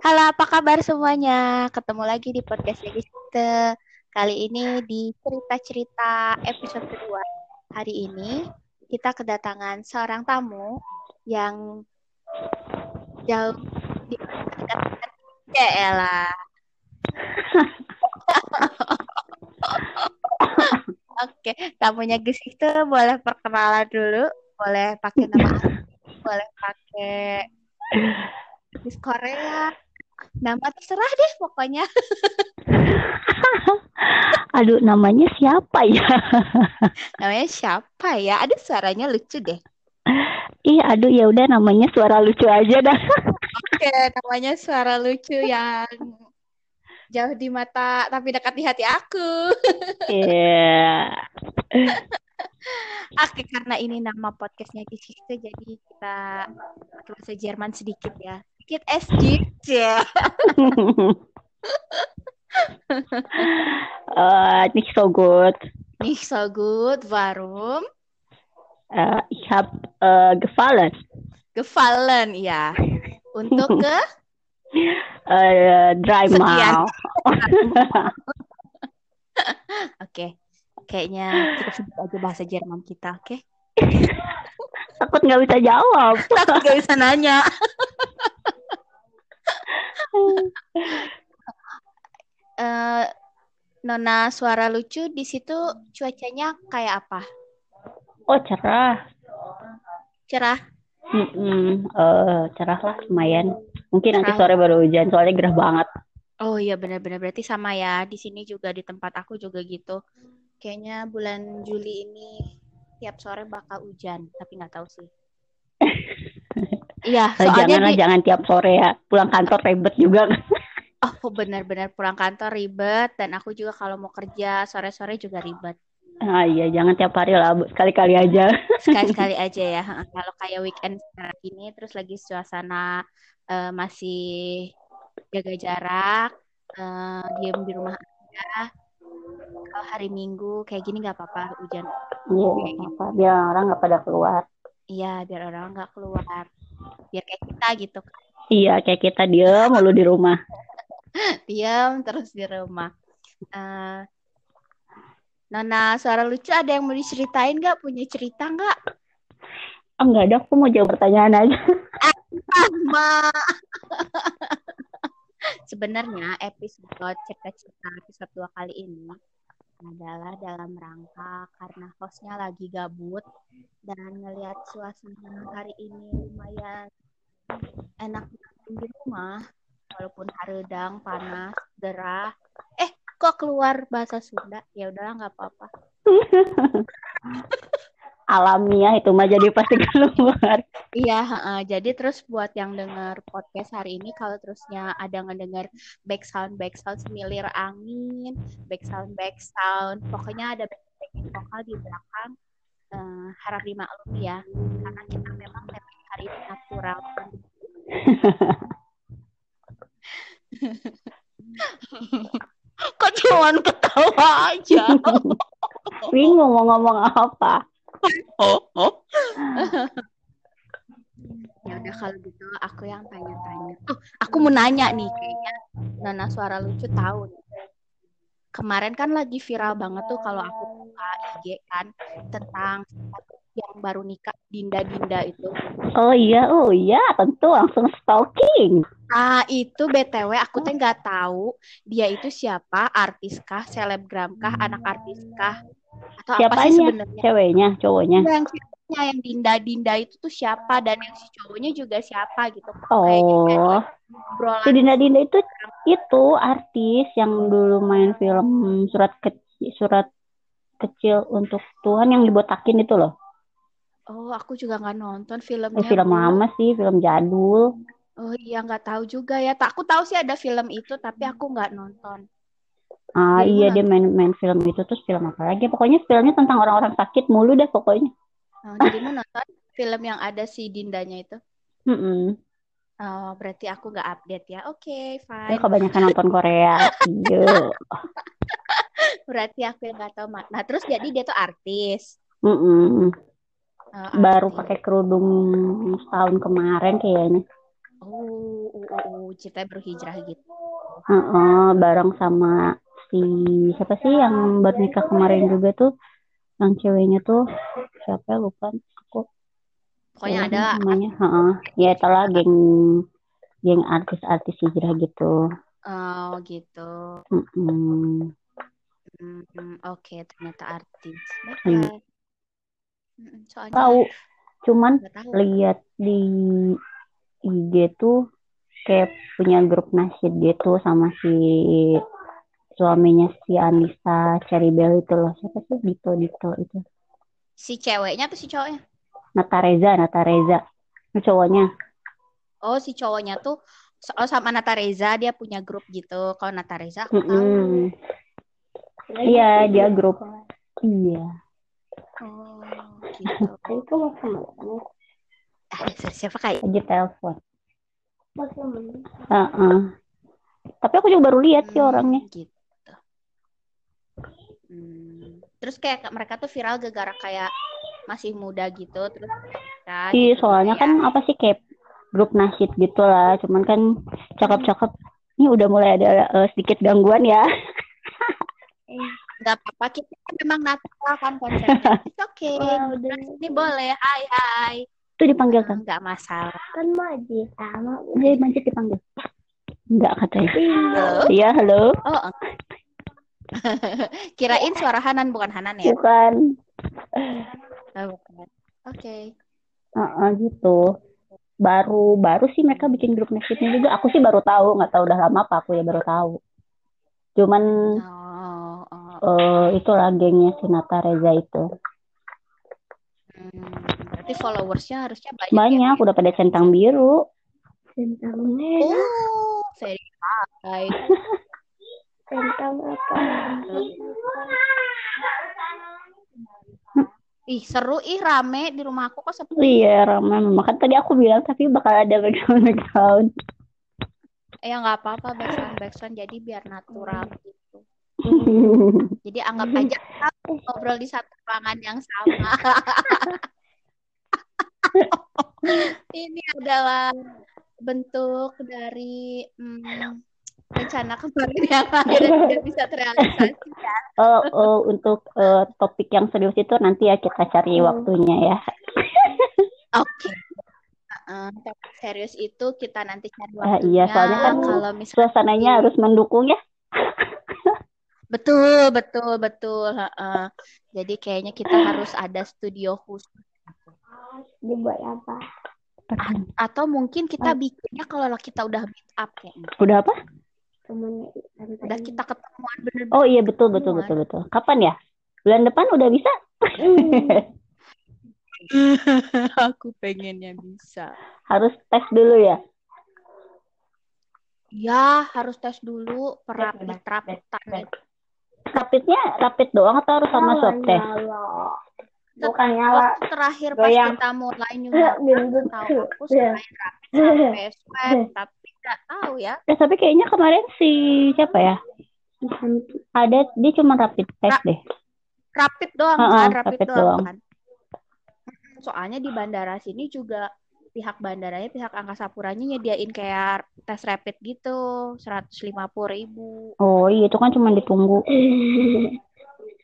Halo, apa kabar semuanya? Ketemu lagi di podcast Legiste. Kali ini di cerita-cerita episode kedua. Hari ini kita kedatangan seorang tamu yang jauh di ya. Oke, tamunya Gus itu boleh perkenalan dulu, boleh pakai nama boleh pakai Gus Korea, nama terserah deh pokoknya. Aduh, namanya siapa ya? Namanya siapa ya? Ada suaranya lucu deh. Ih, aduh ya udah namanya suara lucu aja dah. Oke, namanya suara lucu yang jauh di mata tapi dekat di hati aku. Iya. Oke, karena ini nama podcastnya Geschichte, jadi kita bahasa Jerman sedikit ya. Sedikit SG ya. Eh, nicht so gut. Nicht so gut, warum? Eh, ich hab eh, gefallen. Gefallen, ya. Untuk ke Eh, dreimal. Oke, kayaknya cukup sedikit aja bahasa Jerman kita, oke? Takut nggak bisa jawab. Takut gak bisa nanya. Eh, Nona suara lucu di situ cuacanya kayak apa? Oh, cerah. Cerah. Mm-mm. Eh, cerah lah lumayan. Mungkin nanti Cerah. sore baru hujan soalnya gerah banget. Oh iya benar-benar berarti sama ya. Di sini juga di tempat aku juga gitu. Kayaknya bulan Juli ini tiap sore bakal hujan, tapi nggak tahu sih. Iya, Eh, soalnya janganlah di jangan tiap sore ya. Pulang kantor ribet juga. oh benar-benar pulang kantor ribet dan aku juga kalau mau kerja sore-sore juga ribet. Ah iya, jangan tiap hari lah, sekali-kali aja. Sekali-sekali aja ya. Kalau kayak weekend sekarang ini terus lagi suasana eh, masih jaga jarak, eh, diem di rumah aja. Kalau hari Minggu kayak gini nggak apa-apa hujan. Iya, nggak apa-apa. Biar orang nggak pada keluar. Iya, biar orang nggak keluar. Biar kayak kita gitu. Iya, kayak kita diem mulu di rumah. Diam terus di rumah. Eh, Nona, suara lucu ada yang mau diceritain nggak? Punya cerita nggak? Oh, enggak ada, aku mau jawab pertanyaan aja. Ma. Sebenarnya episode cerita-cerita episode dua kali ini adalah dalam rangka karena hostnya lagi gabut dan ngelihat suasana hari ini lumayan enak di rumah walaupun haredang panas gerah. Eh kok keluar bahasa Sunda? Ya udahlah nggak apa-apa Alamiah itu mah jadi pasti keluar. Iya, heeh. jadi terus buat yang dengar podcast hari ini, kalau terusnya ada ngedengar back sound back sound semilir angin, back sound back sound, pokoknya ada backing vokal di belakang, eh, harap dimaklumi ya, karena kita memang tema hari ini natural. Kok cuman ketawa aja? Bingung mau ngomong apa. Ya udah kalau gitu aku yang tanya-tanya. Oh, aku mau nanya nih kayaknya Nana suara lucu tahu nih. Kemarin kan lagi viral banget tuh kalau aku buka IG kan tentang yang baru nikah Dinda-Dinda itu. Oh iya, oh iya, tentu langsung stalking. Ah, itu BTW aku teh nggak tahu dia itu siapa, artis kah, selebgram kah, anak artis kah atau apa sih Siapanya? sebenarnya? Ceweknya, cowoknya. Yang ceweknya yang Dinda-Dinda itu tuh siapa dan yang si cowoknya juga siapa gitu. Kayak Oh, obrolan si Dinda Dinda itu itu artis yang dulu main film surat kecil, surat kecil untuk Tuhan yang dibotakin itu loh. Oh, aku juga nggak nonton Eh, filmnya, film Bu. lama sih, film jadul. Oh iya, nggak tahu juga ya. Tak, aku tahu sih ada film itu, tapi aku nggak nonton. Ah iya mau dia main main film itu terus film apa lagi? Pokoknya filmnya tentang orang-orang sakit mulu deh pokoknya. Oh, jadi mau nonton film yang ada si Dindanya itu. Mm-mm. Oh, berarti aku nggak update ya. Oke, Dia fine. kebanyakan nonton Korea. Iya. Berarti aku yang nggak tahu makna. Terus jadi dia tuh artis. Mm-mm. Oh, Baru pakai kerudung setahun kemarin kayaknya. Oh, uh, uh, uh, ceritanya berhijrah gitu. Heeh, bareng sama si siapa sih yang baru nikah kemarin juga tuh yang ceweknya tuh siapa lupa aku Pokoknya ada namanya Heeh. ya itulah geng geng artis-artis hijrah gitu oh gitu. Mm-mm. Hmm, hmm, oke, ternyata artis. Baiklah. Mm, Soalnya tahu cuman tahu. lihat di IG tuh kayak punya grup nasyid gitu sama si suaminya si Anissa Cherry Bell itu loh siapa sih Dito Dito itu Si ceweknya atau si cowoknya? Nata Reza Nata Reza cowoknya Oh, si cowoknya tuh oh, sama Nata Reza dia punya grup gitu. Kalau Nata Reza aku tahu. Mm-mm. iya dia grup iya Oh, gitu. itu Ah, dasar siapa kayak? lagi telepon Heeh. tapi aku juga baru lihat sih Hmm, orangnya gitu. Hmm. Terus kayak mereka tuh viral gara-gara kayak masih muda gitu, terus Iya, gitu soalnya ya. kan apa sih kayak grup nasyid gitu lah. Cuman kan cakep-cakep. Ini udah mulai ada eh, sedikit gangguan ya. nggak apa-apa kita kan memang natural kan konsepnya. It's okay. Ini boleh. Hai hai. Itu dipanggil kan? Nggak masalah. kan Majid sama Jadi Majid dipanggil. Enggak katanya. Iya, halo. Oh. Kirain suara Hanan bukan Hanan ya? Bukan. Oh, bukan. Oke. Heeh, gitu. Baru baru sih mereka bikin grup nasyidnya juga. Aku sih baru tahu, nggak tahu udah lama apa aku ya baru tahu. Cuman Oh, oh. eh itulah gengnya si Nata Reza itu. Hmm, berarti followersnya harusnya banyak ya? Banyak, udah pada centang biru. tentang merah Oh, very high. tentang apa Ih, seru ih rame di rumah aku kok sepi. Iya, ramai. Makan tadi aku bilang tapi bakal ada background-background. Eh, ya nggak apa-apa backsound backsound jadi biar natural gitu. Jadi anggap aja kita ngobrol di satu ruangan yang sama. Ini adalah bentuk dari hmm, rencana kemarin yang akhirnya tidak bisa terrealisasi ya. Oh, oh, untuk eh, topik yang serius itu nanti ya kita cari waktunya ya. Oke. Heeh, topik serius itu kita nanti cari Ah, waktunya. iya, soalnya kan kalau misalnya Suasananya harus mendukung ya. betul betul betul. heeh. Jadi kayaknya kita harus ada studio khusus. dibuat apa Atau mungkin kita bikinnya kalau kita udah meet up kayaknya. Udah apa? Temennya Udah kita ketemuan bener-bener. Oh iya betul betul betul betul. Kapan ya? Bulan depan udah bisa? Aku pengennya bisa. Harus tes dulu ya. Ya, harus tes dulu perapit rapitan itu. Rapidnya rapid doang atau harus sama swab test? Bukan nyala terakhir pas Goyang. kita mulai nyumbang, Gendut. tahu aku selain rapid sampai swab, tapi nggak tahu ya. Eh, tapi kayaknya kemarin si siapa ya? Ada dia cuma rapid test Ra- deh. Rapid doang Heeh, kan, rapid, rapid doang, doang. kan. Soalnya di bandara sini juga pihak bandaranya, pihak angkasa puranya nyediain kayak tes rapid gitu, 150 ribu. Oh iya itu kan cuma ditunggu.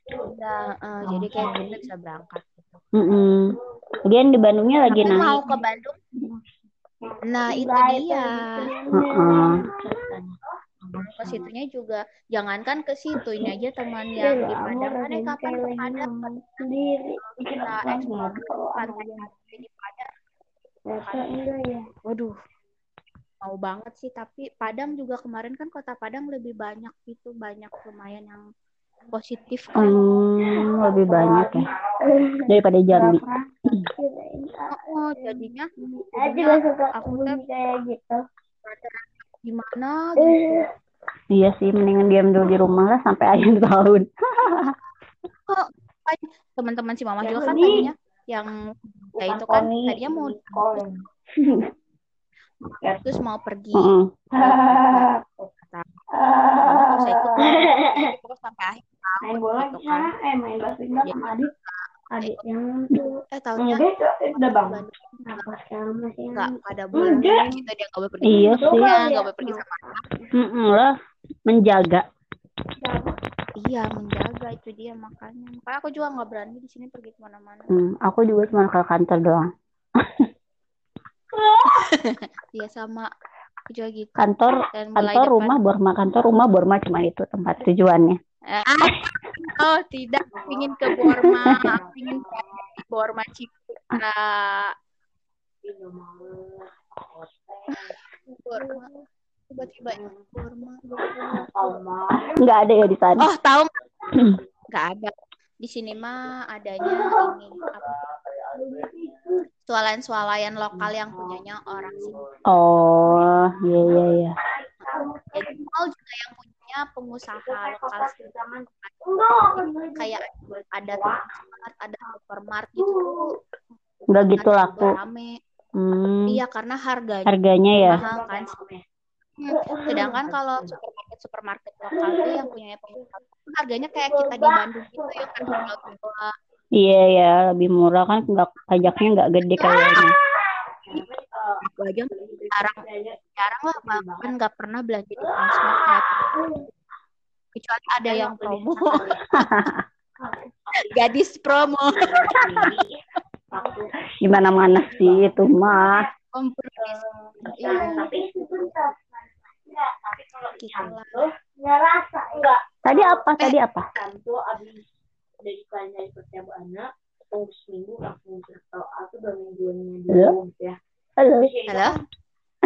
Udah, eh, jadi kayak kita bisa berangkat gitu. Mm-mm. Lagian di Bandungnya lagi mau naik. ke Bandung. Nah, itu dia. Heeh. Ke situnya juga jangankan ke situ, ini aja teman yang di Padang ada kapan ke Padang sendiri kita eksplor ke pantai-pantai di Padang. enggak ya Waduh, mau banget sih. Tapi Padang juga kemarin kan kota Padang lebih banyak itu banyak lumayan yang positif kan. Hmm, lebih banyak ya daripada Jambi. Oh, jadinya aja jadinya suka aku tuh kayak gitu gimana gitu. Iya sih, mendingan diam dulu di rumah lah sampai akhir tahun. Kok teman-teman si Mama juga kan tadinya yang ya itu kan tadinya mau terus mau pergi "Mama, nggak usah ikut lah." Pokoknya sampai akhir tahun main bola gitu di kan. Eh main basket sama adik. Adik yang tuh eh itu udah bangun Apa sekarang masih nggak ada bulan gitu dia nggak boleh pergi Iya sih. nggak boleh pergi sama Mm-mm lah, menjaga. iya menjaga itu dia makanya. Makanya aku juga nggak berani di sini pergi ke mana-mana. Hmm, aku juga cuma ke kantor doang. iya sama juga gitu Kantor, dan kantor depan rumah Borma, kantor rumah Borma cuma itu tempat tujuannya. Ah, oh tidak ingin ke Borma ingin ke Borma Citra Borma tiba-tiba Borma Borma. Nggak ada ya di sana. oh tahu nggak? nggak ada di sini mah adanya ini apa swalayan-swalayan lokal yang punyanya orang sini. Oh, iya iya iya. jadi mall juga yang punya pengusaha lokal sini. Kayak ada supermart ada supermart gitu. Tuh Nggak gitu laku. rame. Hmm, iya karena harganya harganya ya. mahal kan Hmm, sedangkan kalau supermarket supermarket lokal tuh yang punya pengusaha harganya kayak kita di Bandung gitu yang kan tua Iya ya, lebih murah kan nggak pajaknya nggak gede kayaknya. aku aja jarang jarang lah bahkan nggak pernah belanja di Transmart kecuali ada yang promo. Gadis promo. Gimana mana sih itu mah. kompromis iya. Gitu lah. Ngerasa enggak. Tadi apa? Tadi apa? Abis dari percobaan tunggu seminggu langsung cerita aku dua mingguannya Halo? dulu gitu ya. Halo. halo.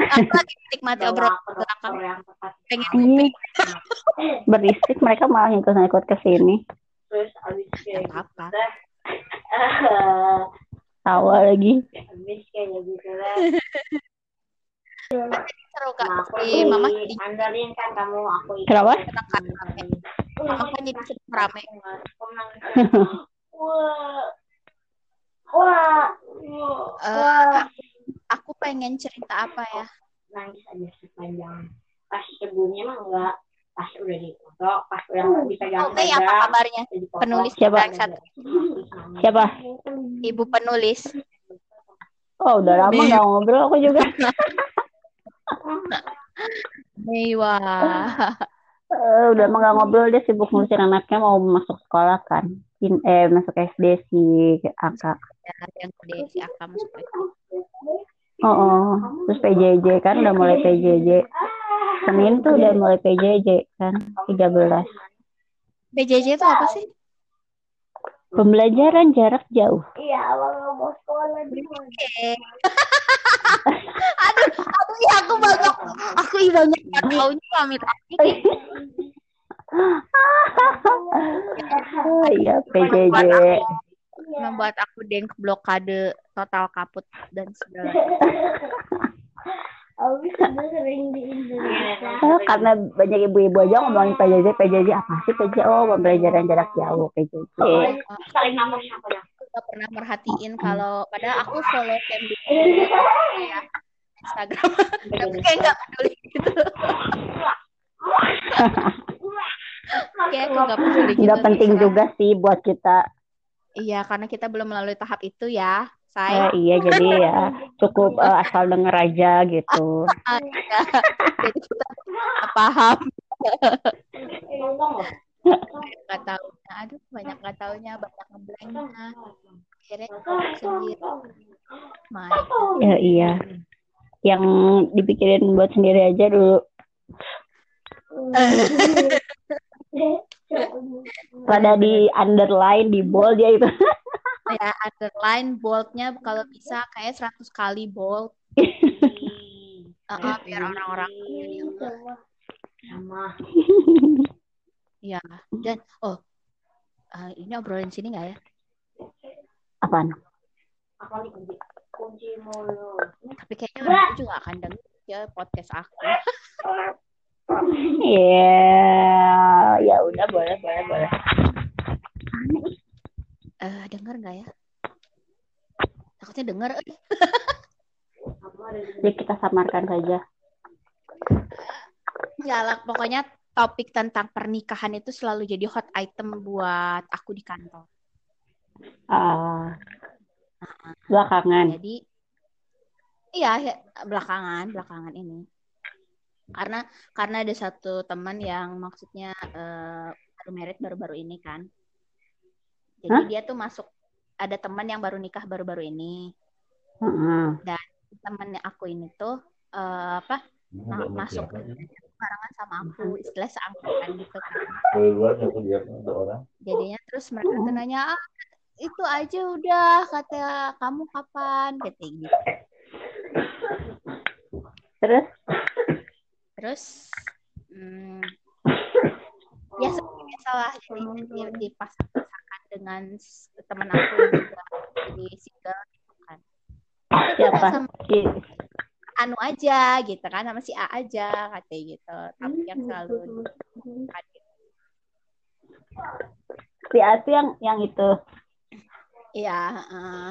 aku lagi menikmati obrolan belakang dokter yang tepat. Pengen Ini berisik mereka malah ikut-ikut ke sini. terus abis kayak gitu eh, Tawa lagi. abis kayak gitu deh seru kak. Nah, mama di kan kamu aku ikut. Kenapa? Kan jadi sedang rame wah wah wah aku pengen cerita apa ya nangis aja sepanjang pas sebelumnya mah enggak pas udah di foto pas udah nggak bisa jangan Oke, apa kabarnya? Penulis Siapa? yang satu. Siapa? Ibu penulis. Oh, udah lama nggak ngobrol aku juga. Mewah. Eh, udah lama nggak ngobrol dia sibuk ngurusin anaknya mau masuk sekolah kan. In, eh masuk SD si Aka. Ya, yang gede si Aka masuk ke Oh, oh. terus PJJ kan udah mulai PJJ. Senin tuh udah mulai PJJ kan 13. PJJ itu apa sih? Pembelajaran jarak jauh. iya awal nggak mau sekolah di Oke. Aduh, aku ya aku banyak aku ih banyak nggak taunya amit amit. Oh iya PJJ. Membuat aku denk blokade total kaput dan segala. Udah sering di Indonesia Oh, karena banyak ibu-ibu aja ngomongin PJJ, PJJ apa sih PJJ? Oh, pembelajaran jarak jauh PJJ. saling nama siapa ya Aku nggak pernah merhatiin kalau padahal aku follow Cambly ya Instagram tapi kayak nggak peduli gitu. Kayak aku nggak peduli gitu. Nggak penting Instagram. juga sih buat kita. Iya, karena kita belum melalui tahap itu ya, Eh, say. iya, jadi ya cukup eh, asal denger aja gitu. Iya. Jadi kita paham, nggak tahu. Aduh, banyak nggak taunya, banyak ngeblanknya. Akhirnya sendiri. Ya iya. Yang dipikirin buat sendiri aja dulu. Pada di underline, di bold ya itu. ya underline boldnya kalau bisa kayak 100 kali bold. Uh-uh, biar orang-orang sama. Ya dan oh uh, ini obrolin sini nggak ya? Apaan? apa nih kunci? Kunci mulu. Tapi kayaknya aku juga akan denger ya podcast aku. Iya, ya udah boleh, boleh, boleh. Eh denger nggak ya takutnya eh. ada di Jadi kita samarkan saja. ya lah pokoknya topik tentang pernikahan itu selalu jadi hot item buat aku di kantor Ah, belakangan. jadi Iya, ya, belakangan, belakangan ini. Karena karena ada satu teman yang maksudnya eh, baru merit baru-baru ini kan. Jadi Hah? dia tuh masuk ada teman yang baru nikah baru-baru ini. Heeh. Temennya aku ini tuh eh, apa ma- masuk barengan sama aku, istilah seangkatan gitu kan. keluar aku lihat ada orang Jadinya terus mereka tuh nanya, ah, itu aja udah kata kamu kapan? Kata gitu. Terus Terus hmm, ya seperti biasalah jadi jadi dipasang-pasangkan dengan teman aku juga jadi single gitu kan. siapa? Sama Anu aja gitu kan sama si A aja katanya gitu. Tapi yang selalu kan gitu. si Ati yang yang itu. Iya, heeh.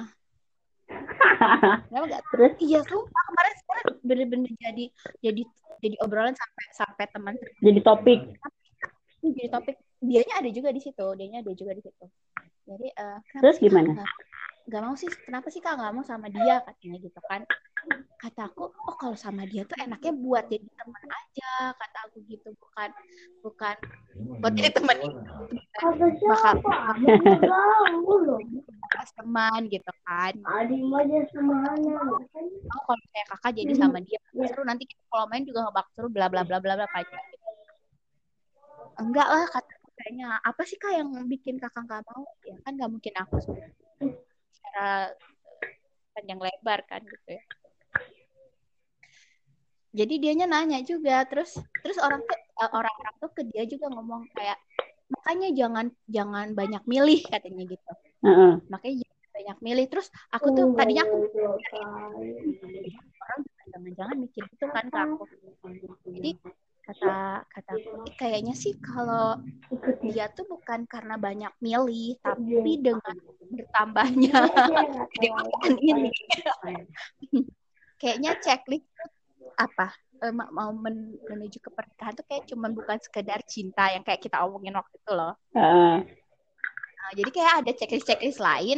Kenapa nggak Terus Iya sumpah kemarin kemarin bener-bener jadi jadi jadi obrolan sampai sampai teman jadi topik. jadi topik dianya ada juga di situ dianya ada juga di situ jadi eh, kenapa Terus sih, gimana? nggak nggak mau sih kenapa sih kak nggak mau sama dia katanya gitu kan kata aku oh kalau sama dia tuh enaknya buat jadi teman aja kata aku gitu bukan bukan buat jadi teman bakal siapa? Kamu tahu loh. pas teman gitu kan Adi aja semana. oh kalau kayak kakak jadi sama dia seru nanti kita kalau main juga nggak bakal seru bla bla bla bla bla gitu. enggak lah kata kayaknya. Apa sih kak yang bikin kakak nggak mau? Ya kan nggak mungkin aku secara panjang lebar kan gitu ya. Jadi dianya nanya juga terus terus orang tuh eh, orang-orang tuh ke dia juga ngomong kayak makanya jangan jangan banyak milih katanya gitu. Heeh. makanya jangan banyak milih. Terus aku tuh tadinya aku orang jangan-jangan mikir gitu kan ke aku jadi kata kata aku "Ih, kayaknya sih kalau dia tuh bukan karena banyak milih tapi dengan bertambahnya kedewasaan ini kayaknya checklist apa eh, ma- mau men- menuju ke pernikahan tuh kayak cuman bukan sekedar cinta yang kayak kita omongin waktu itu loh Heeh. Nah, jadi kayak ada checklist-checklist lain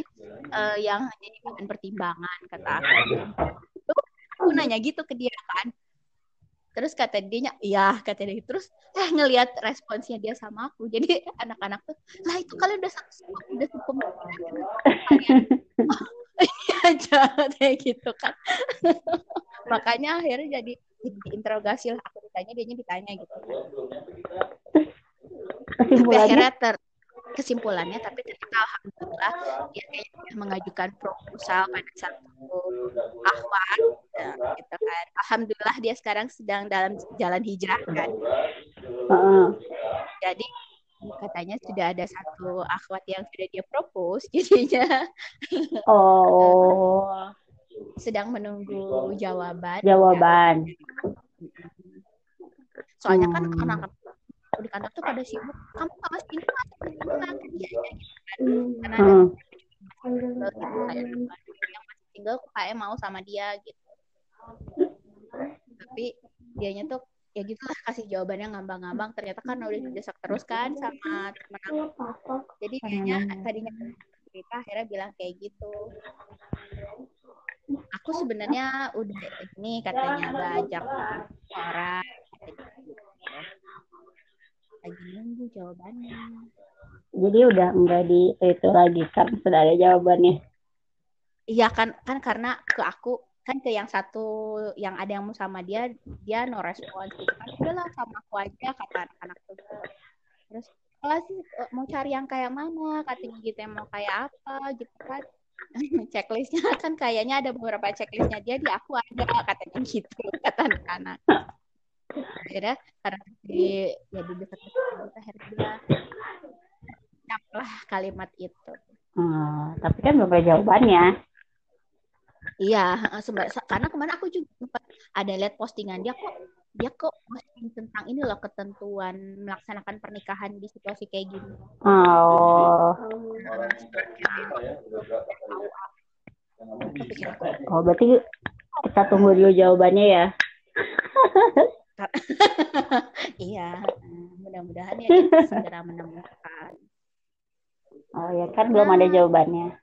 eh, yang jadi bahan pertimbangan kata aku. Aku nanya gitu ke dia kan. Terus kata dia, iya kata dia. Terus eh ngelihat responsnya dia sama aku. Jadi anak-anak tuh, lah itu kalian udah satu udah sepemikiran kalian. Oh, iya aja kayak gitu kan. Makanya akhirnya jadi diinterogasi lah. Aku ditanya, dia ditanya gitu kan. Kesimpulannya akhirnya ter kesimpulannya tapi ternyata alhamdulillah dia kayaknya sudah mengajukan proposal pada satu akhwat ya, gitu kan. Alhamdulillah dia sekarang sedang dalam jalan hijrah kan. Jadi katanya sudah ada satu akhwat yang sudah dia propose jadinya. Oh, sedang menunggu jawaban. Jawaban. soalnya kan Hmm. Di kantor tuh pada sibuk kamu nggak masih ini masih kan dia aja gitu kan karena ada Heeh. single gitu kayak yang masih single kok kayak mau sama dia gitu. Tapi dianya tuh ya gitulah kasih jawabannya ngambang-ngambang. Ternyata kan udah didesak terus kan sama temen aku. Jadi kayaknya tadinya cerita akhirnya bilang kayak gitu. Aku sebenarnya udah ini katanya bajak orang gitu. Lagi nunggu jawabannya. Jadi udah enggak di itu lagi kan sudah ada jawabannya. Iya kan kan karena ke aku kan ke yang satu yang ada yang sama dia dia no respon. Kan udahlah sama aku aja kata anak-anak terus "Ah, sih eh, mau cari yang kayak mana? Katanya gitu yang mau kayak apa? Gitu kan. Checklistnya kan kayaknya ada beberapa checklistnya dia di aku ada katanya gitu kata anak-anak akhirnya karena di ya di dekat akhirnya lah kalimat itu Hmm, tapi kan belum ada jawabannya. Iya, karena kemarin aku juga sempat ada lihat postingan dia kok dia kok posting tentang ini loh ketentuan melaksanakan pernikahan di situasi kayak gini. Oh, oh berarti kita tunggu dulu jawabannya ya. iya, mudah-mudahan ya kita segera menemukan. Oh ya kan belum ada jawabannya.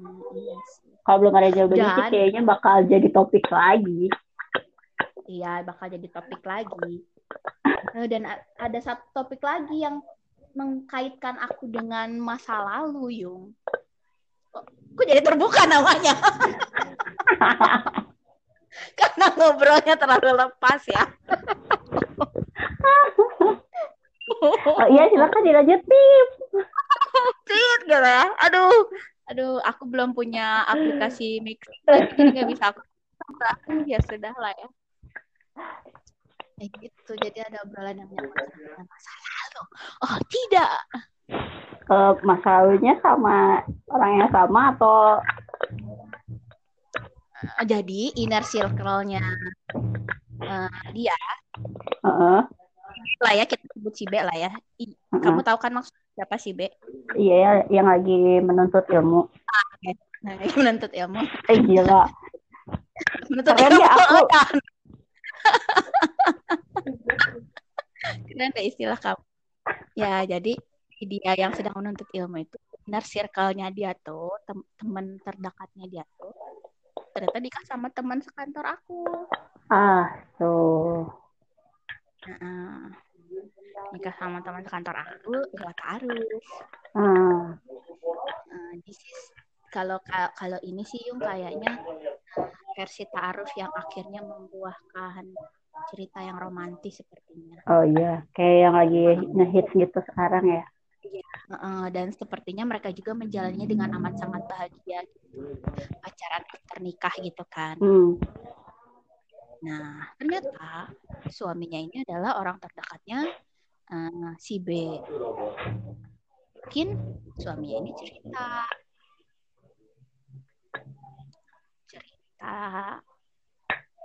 Hmm, iya sih. Kalau belum ada jawabannya sih kayaknya bakal jadi topik lagi. Iya, bakal jadi topik lagi. Eh, Dan ada satu topik lagi yang mengkaitkan aku dengan masa lalu, Yung. Kok jadi terbuka namanya? Karena ngobrolnya terlalu lepas ya. Oh iya silakan dilanjutin. Tit, gitu ya. Aduh, aduh, aku belum punya aplikasi mix, jadi nggak bisa aku. Ya sudah lah ya. Kayak gitu, jadi ada obrolan yang menyangkut masa lalu. Oh tidak, Eh, masa lalunya sama orang yang sama atau jadi inner circle-nya eh, dia Heeh, lah ya kita sebut si B lah ya. I- heeh. Kamu tahu kan maksud siapa si B? Iya ya, yang lagi menuntut ilmu. Nah, ini menuntut ilmu. Eh gila. Menuntut Keren ilmu ya aku. kan? Keren deh istilah kamu. Ya, jadi dia yang sedang menuntut ilmu itu inner circle-nya dia tuh, tem- teman terdekatnya dia tuh ternyata nikah sama teman sekantor aku. Ah, tuh. Nah, nikah sama teman sekantor aku lewat arus. Ah, this is kalau ka- kalau ini sih Yung kayaknya versi ta'aruf yang akhirnya membuahkan cerita yang romantis sepertinya. oh iya, kayak yang lagi ngehits gitu sekarang ya. Uh, dan sepertinya mereka juga menjalannya dengan amat sangat bahagia gitu. pacaran after nikah gitu kan. Hmm. Nah ternyata suaminya ini adalah orang terdekatnya uh, si B. Mungkin suaminya ini cerita cerita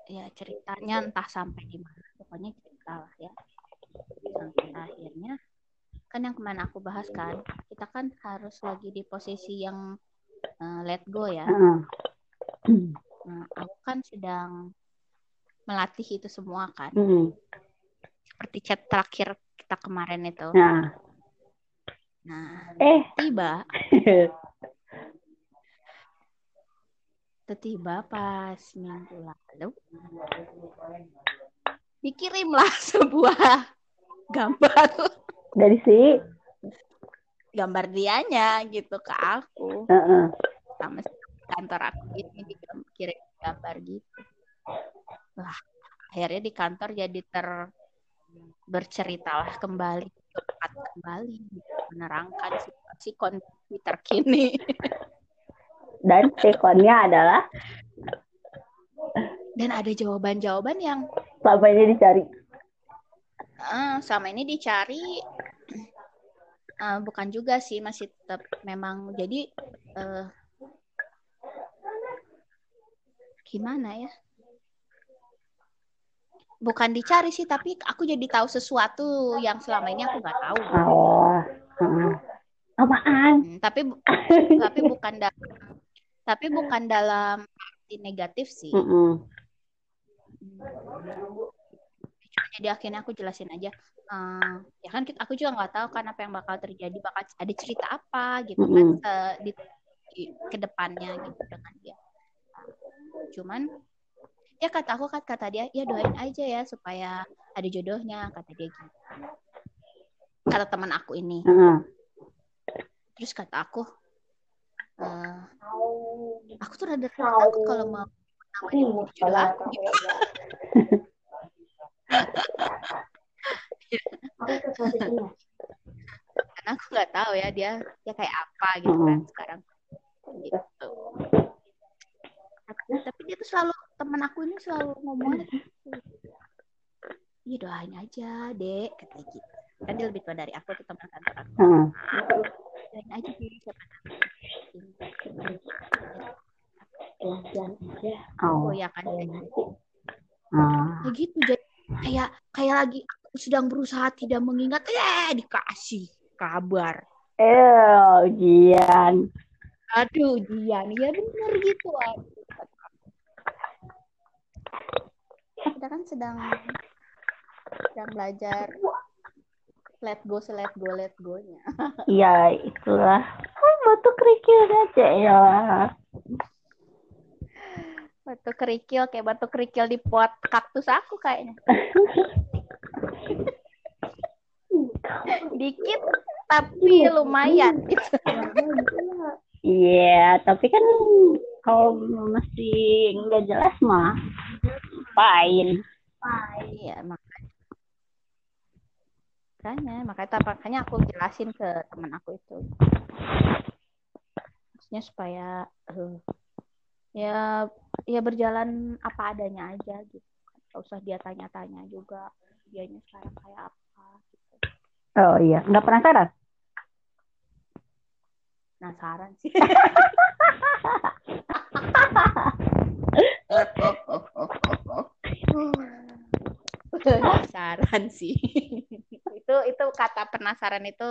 ya ceritanya entah sampai di mana pokoknya cerita lah ya sampai akhirnya kan yang kemarin aku bahas kan kita kan harus lagi di posisi yang uh, let go ya. Nah, aku kan sedang melatih itu semua kan. Hmm. seperti chat terakhir kita kemarin itu. Nah, nah eh, tiba tiba pas minggu lalu dikirimlah sebuah gambar dari si, gambar dianya gitu ke aku Heeh. sama si kantor aku ini dikirim gambar gitu lah akhirnya di kantor jadi ter berceritalah kembali curhat kembali menerangkan situasi kondisi terkini dan sekonnya adalah dan ada jawaban-jawaban yang selama ini dicari. Eh, selama ini dicari eh, bukan juga sih masih tetap memang. Jadi eh, gimana ya? Bukan dicari sih tapi aku jadi tahu sesuatu yang selama ini aku nggak tahu. Oh, apaan? Hmm, tapi tapi bukan dalam tapi bukan dalam arti negatif sih. Heeh. Jadi akhirnya aku jelasin aja Eh, ya kan kita, aku juga nggak tahu kan apa yang bakal terjadi bakal ada cerita apa gitu kan Mm-mm. eh, di, di ke depannya gitu dengan dia cuman ya kata aku kan kata dia ya doain aja ya supaya ada jodohnya kata dia gitu kata teman aku ini Heeh. terus kata aku eh, aku tuh rada takut kalau mau namanya jodoh aku gitu. karena aku nggak tahu ya dia dia kayak apa gitu kan Mm-mm. sekarang gitu tapi, dia tuh selalu teman aku ini selalu ngomong gitu iya doain aja dek kata gitu kan dia lebih tua dari aku tuh teman kantor aku Heeh. doain aja deh siapa tahu oh Oh. ya kan Kayak nanti. Ah. kayak gitu jadi kayak kayak lagi sedang berusaha tidak mengingat eh dikasih kabar Eh, ujian. aduh Dian ya bener gitu aduh. kita kan sedang sedang belajar let go let go let go nya Iya, itulah. Oh, batu kerikil aja ya. batu kerikil kayak batu kerikil di pot kaktus aku kayaknya. Dikit tapi lumayan. Iya, tapi kan kalau masih nggak jelas mah, fine. Iya, makanya. Makanya, makanya, makanya aku jelasin ke teman aku itu. Maksudnya supaya eh, ya ya berjalan apa adanya aja gitu. Gak usah dia tanya-tanya juga dianya sekarang kayak apa gitu. Oh iya, nggak penasaran? Penasaran sih. penasaran sih. itu itu kata penasaran itu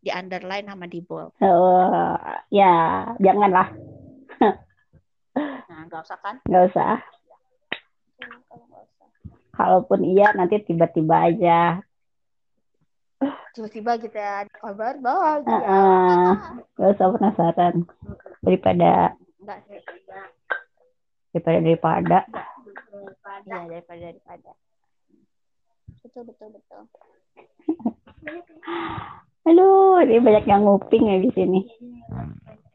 di underline sama di bold. Oh, ya, janganlah, Nah, nggak usah kan? nggak usah. Kalaupun iya, nanti tiba-tiba aja. Tiba-tiba kita ada kabar bahagia. Heeh. Nggak usah penasaran. Daripada Enggak sih. daripada daripada. Iya, daripada daripada. Betul, betul, betul. Aduh, ini banyak yang nguping ya di sini.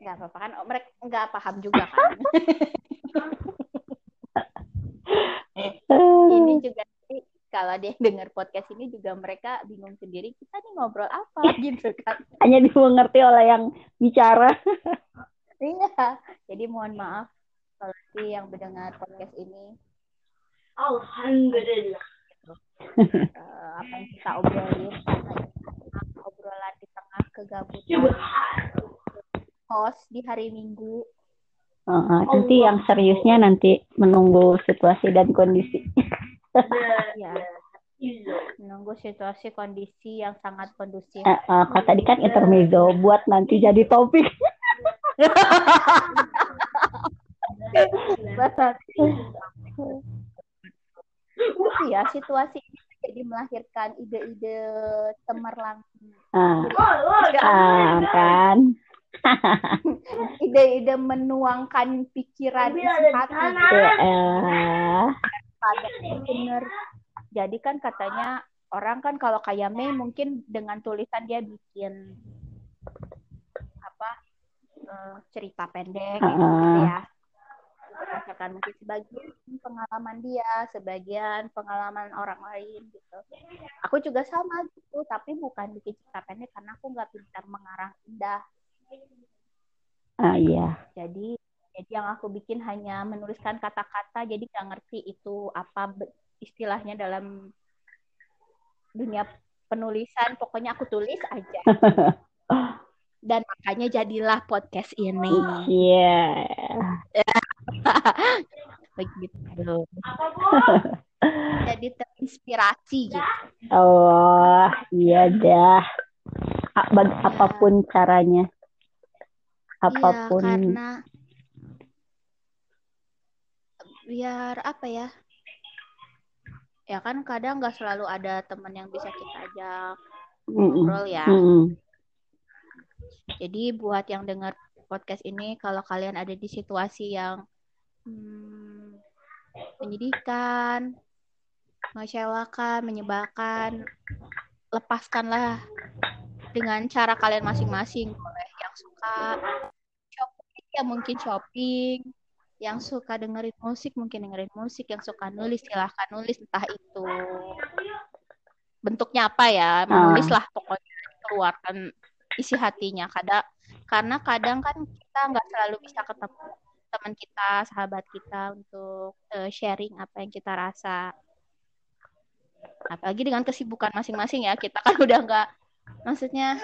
Nggak apa-apa kan? Mereka nggak paham juga kan? ini juga nanti kalau dia dengar podcast ini juga mereka bingung sendiri kita nih ngobrol apa? Gitu kan. Hanya dimengerti oleh yang bicara. iya. Jadi mohon maaf kalau si yang mendengar podcast ini. Alhamdulillah. eh, apa yang kita obrolin obrolan di tengah kegabutan host di hari Minggu Heeh, nanti yang seriusnya nanti menunggu situasi dan kondisi. ya menunggu situasi kondisi yang sangat kondusif Eh, eh, kalau tadi kan intermezzo buat nanti jadi topik. Tapi ya situasi ini jadi melahirkan ide-ide cemerlang Ah, ah, kan. ide-ide menuangkan pikiran isi hati gitu. Ya, Pada bener. Jadi kan katanya orang kan kalau kayak Mei mungkin dengan tulisan dia bikin apa eh, cerita pendek gitu Heeh. ya. Berdasarkan mungkin sebagian pengalaman dia sebagian pengalaman orang lain gitu. Aku juga sama gitu tapi bukan bikin cerita pendek karena aku nggak pintar mengarang indah ah iya. jadi jadi yang aku bikin hanya menuliskan kata-kata jadi nggak ngerti itu apa istilahnya dalam dunia penulisan pokoknya aku tulis aja dan makanya jadilah podcast ini Iya. begitu jadi terinspirasi gitu Oh, iya dah. Apa pun caranya. Iya, Apa pun. karena biar apa ya? Ya kan kadang nggak selalu ada teman yang bisa kita ajak ngobrol ya. Mm-mm. Jadi buat yang dengar podcast ini, kalau kalian ada di situasi yang hmm, menyedihkan, mengecewakan, menyebalkan, lepaskanlah dengan cara kalian masing-masing. Boleh suka shopping, ya mungkin shopping. Yang suka dengerin musik, mungkin dengerin musik. Yang suka nulis, silahkan nulis. Entah itu bentuknya apa ya. Menulis lah pokoknya. Keluarkan isi hatinya. Kadang, karena kadang kan kita nggak selalu bisa ketemu teman kita, sahabat kita untuk eh, sharing apa yang kita rasa. Apalagi dengan kesibukan masing-masing ya. Kita kan udah nggak, maksudnya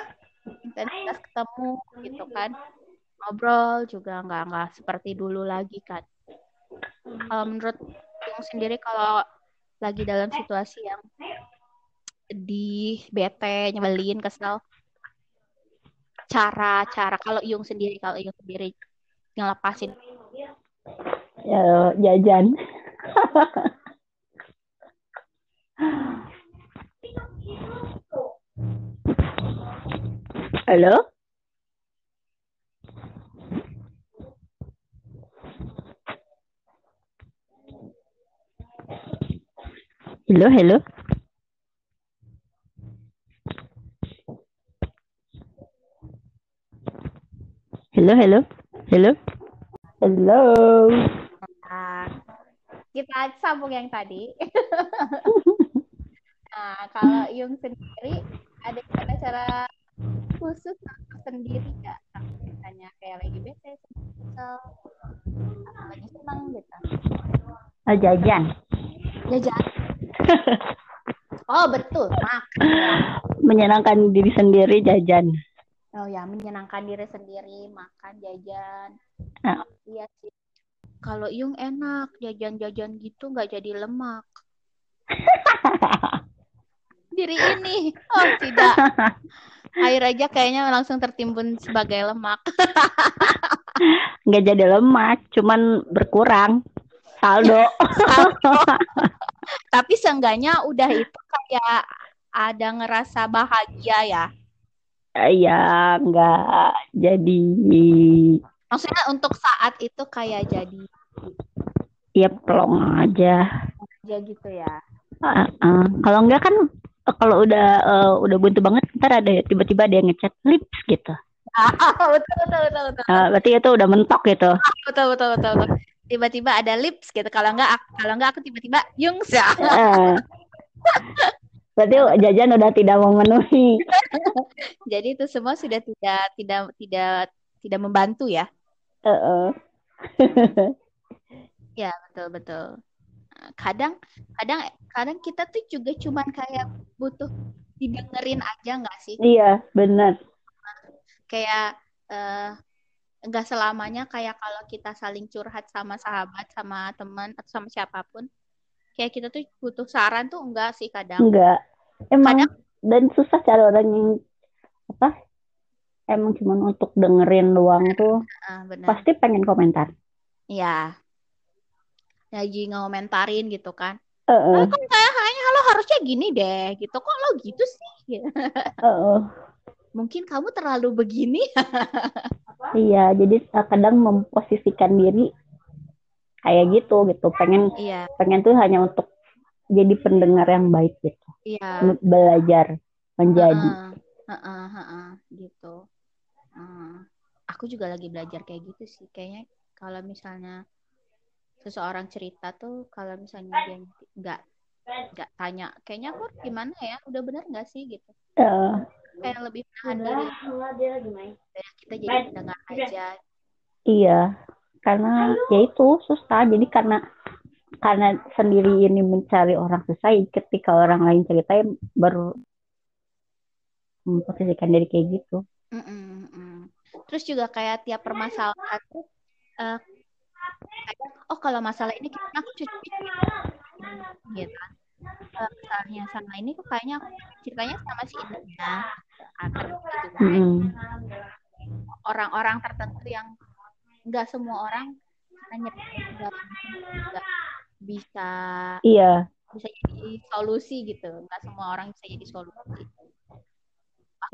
intensitas ketemu gitu kan ngobrol juga nggak nggak seperti dulu lagi kan. Kalau menurut Yung sendiri kalau lagi dalam situasi yang sedih bete nyebelin kesel cara cara kalau Yung sendiri kalau Yung sendiri ngelepasin? Ya, jajan. Halo? Halo, halo. Halo, halo. Halo. Halo. Nah, kita sambung yang tadi. nah, kalau Yung sendiri ada cara-cara khusus untuk sendiri nggak? Misalnya kayak lagi bete, kesel, atau lagi senang gitu. Oh, jajan. Jajan. Oh betul, makan. Menyenangkan diri sendiri jajan. Oh ya, menyenangkan diri sendiri, makan, jajan. Ah. Iya sih. Kalau Yung enak, jajan-jajan gitu nggak jadi lemak. Diri ini, oh tidak. Air aja kayaknya langsung tertimbun sebagai lemak. Nggak jadi lemak, cuman berkurang. Saldo. Tapi seenggaknya udah itu kayak ada ngerasa bahagia ya. ya, nggak jadi. Maksudnya untuk saat itu kayak jadi Ya, pelong aja. aja gitu ya. Ah, ah. Kalau enggak kan eh, kalau udah eh, udah buntu banget ntar ada tiba-tiba ada yang ngechat lips gitu. Ah, betul betul betul betul. Ah, berarti itu udah mentok gitu. betul betul betul betul tiba-tiba ada lips gitu kalau enggak kalau enggak aku tiba-tiba Yung ya Eh. berarti jajan udah tidak memenuhi. jadi itu semua sudah tidak tidak tidak tidak membantu ya Heeh. ya betul betul kadang kadang kadang kita tuh juga cuman kayak butuh didengerin aja nggak sih Iya, benar. kayak eh, nggak selamanya kayak kalau kita saling curhat sama sahabat sama teman atau sama siapa pun kayak kita tuh butuh saran tuh enggak sih kadang Enggak. Emang Kadang- dan susah cari orang yang apa? Emang cuma untuk dengerin doang tuh benar pasti pengen komentar. Iya. Lagi ngomentarin gitu kan. Heeh. Oh, kok kayak kayaknya lo harusnya gini deh gitu. Kok lo gitu sih? Heeh. Mungkin kamu terlalu begini. Iya, jadi eh, kadang memposisikan diri kayak gitu gitu. Pengen Iya, pengen tuh hanya untuk jadi pendengar yang baik gitu. iya. Belajar menjadi. Heeh, heeh, heeh, gitu. Heeh. Aku juga lagi belajar kayak gitu sih. Kayaknya kalau misalnya seseorang cerita tuh kalau misalnya dia nggak nggak tanya, kayaknya aku gimana ya? Udah bener nggak sih gitu? Eh, Kayak lebih menahan diri. Enggak, dia lagi main. Kayak kita jadi pendengar aja. iya, karena ya itu susah. Jadi karena karena sendiri ini mencari orang susah, ketika orang lain ceritain baru memposisikan diri kayak gitu. Mm-mm, mm. Terus juga kayak tiap permasalahan tuh kayak, oh kalau masalah ini kayaknya aku cuci gitu. Kalau misalnya sama ini kok kayaknya aku ceritanya sama si ini ya. Gitu kan. Orang-orang tertentu yang nggak semua orang hanya juga bisa Iya, bisa jadi solusi gitu. Nggak semua orang bisa jadi solusi.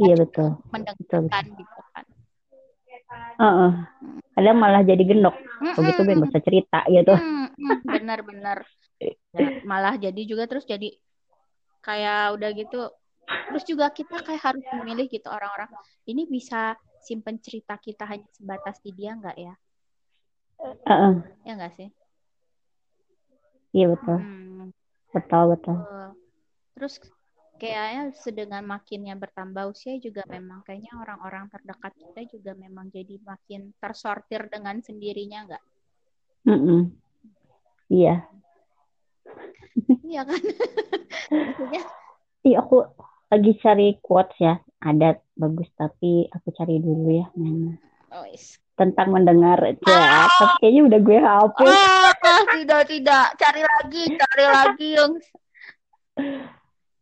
iya betul. Mendengarkan gitu kan. Heeh. Kadang malah jadi gendok. Begitu gue nggak usah cerita gitu. Hmm, benar-benar malah jadi juga terus jadi kayak udah gitu terus juga kita kayak harus memilih gitu orang-orang ini bisa simpen cerita kita hanya sebatas di dia nggak ya Heeh. ya nggak sih Iya betul. Hmm, Betul betul. betul. terus kayaknya sedengan makinnya bertambah usia juga memang kayaknya orang-orang terdekat kita juga memang jadi makin tersortir dengan sendirinya nggak Mm-mm. Iya. iya kan maksudnya Iya aku lagi cari quotes ya. Ada bagus tapi aku cari dulu ya mana. oh, is. Tentang mendengar ya. Tapi kayaknya udah gue hapus. Ah, tidak, tidak. Cari lagi, cari lagi, Yung.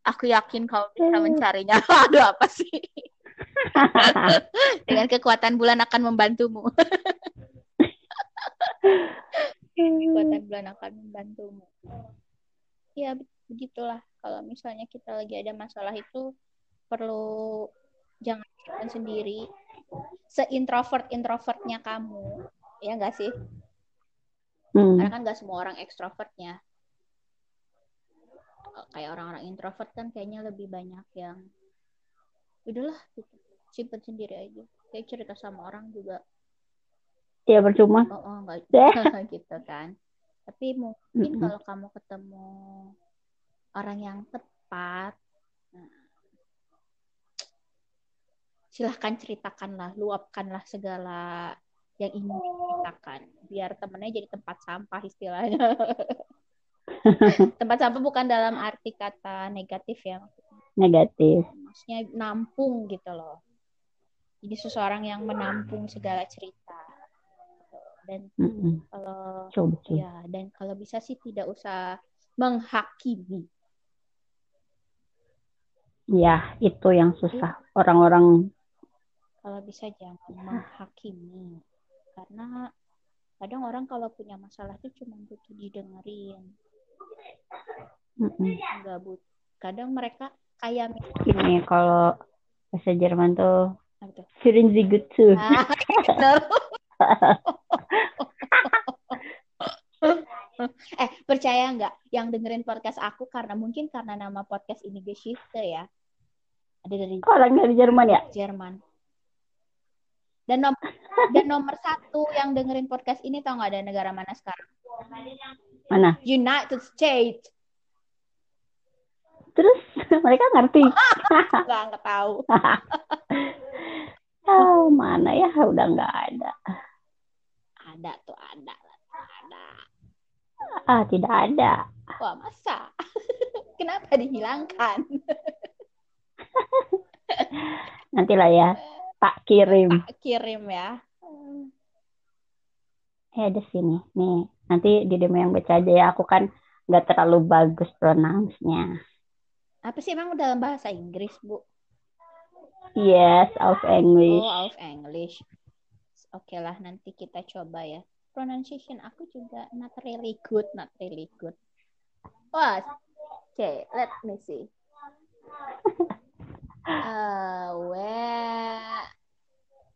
Aku yakin kau bisa mencarinya. Aduh, apa sih? Dengan kekuatan bulan akan membantumu. kekuatan bulan akan membantumu. Ya, begitulah. Kalau misalnya kita lagi ada masalah itu, perlu jangan sendiri. Se-introvert-introvertnya kamu. Ya enggak sih? Hmm. Karena kan nggak semua orang ekstrovertnya. Kayak orang-orang introvert kan kayaknya lebih banyak yang udahlah gitu. Simpen sendiri aja. Kayak cerita sama orang juga. Ya percuma. Oh, oh nggak Deh. gitu kan. Tapi mungkin Mm-mm. kalau kamu ketemu orang yang tepat nah, silahkan ceritakanlah luapkanlah segala yang ingin diceritakan. Biar temennya jadi tempat sampah istilahnya tempat sampah bukan dalam arti kata negatif ya negatif. Maksudnya nampung gitu loh. Jadi seseorang yang menampung segala cerita. Dan Mm-mm. kalau betul betul. ya dan kalau bisa sih tidak usah menghakimi. Ya itu yang susah. Orang-orang kalau bisa jangan menghakimi. Karena kadang orang kalau punya masalah tuh cuma butuh didengerin mm-mm. kadang mereka kayak ini kalau bahasa Jerman tuh tuh? Sie gut zu Ah, eh percaya nggak yang dengerin podcast aku? Karena mungkin karena nama podcast ini Geschichte ya. Ada dari orang dari Jerman ya? Jerman. Dan nomor dan nomor satu yang dengerin podcast ini tau nggak ada negara mana sekarang mana? United States. Terus mereka ngerti? Nggak nggak tahu. Oh, mana ya? Udah nggak ada. Ada tuh ada ada. Ah tidak ada. Wah masa? Kenapa dihilangkan? Nantilah ya tak kirim. Pak kirim ya. Eh ada sini. Nih nanti di demo yang baca aja ya aku kan nggak terlalu bagus pronounce-nya apa sih emang dalam bahasa Inggris bu yes of English Oh, of English. Oke lah, nanti kita coba ya. Pronunciation aku juga not really good, not really good. Wah, oke, let me see. Uh, where...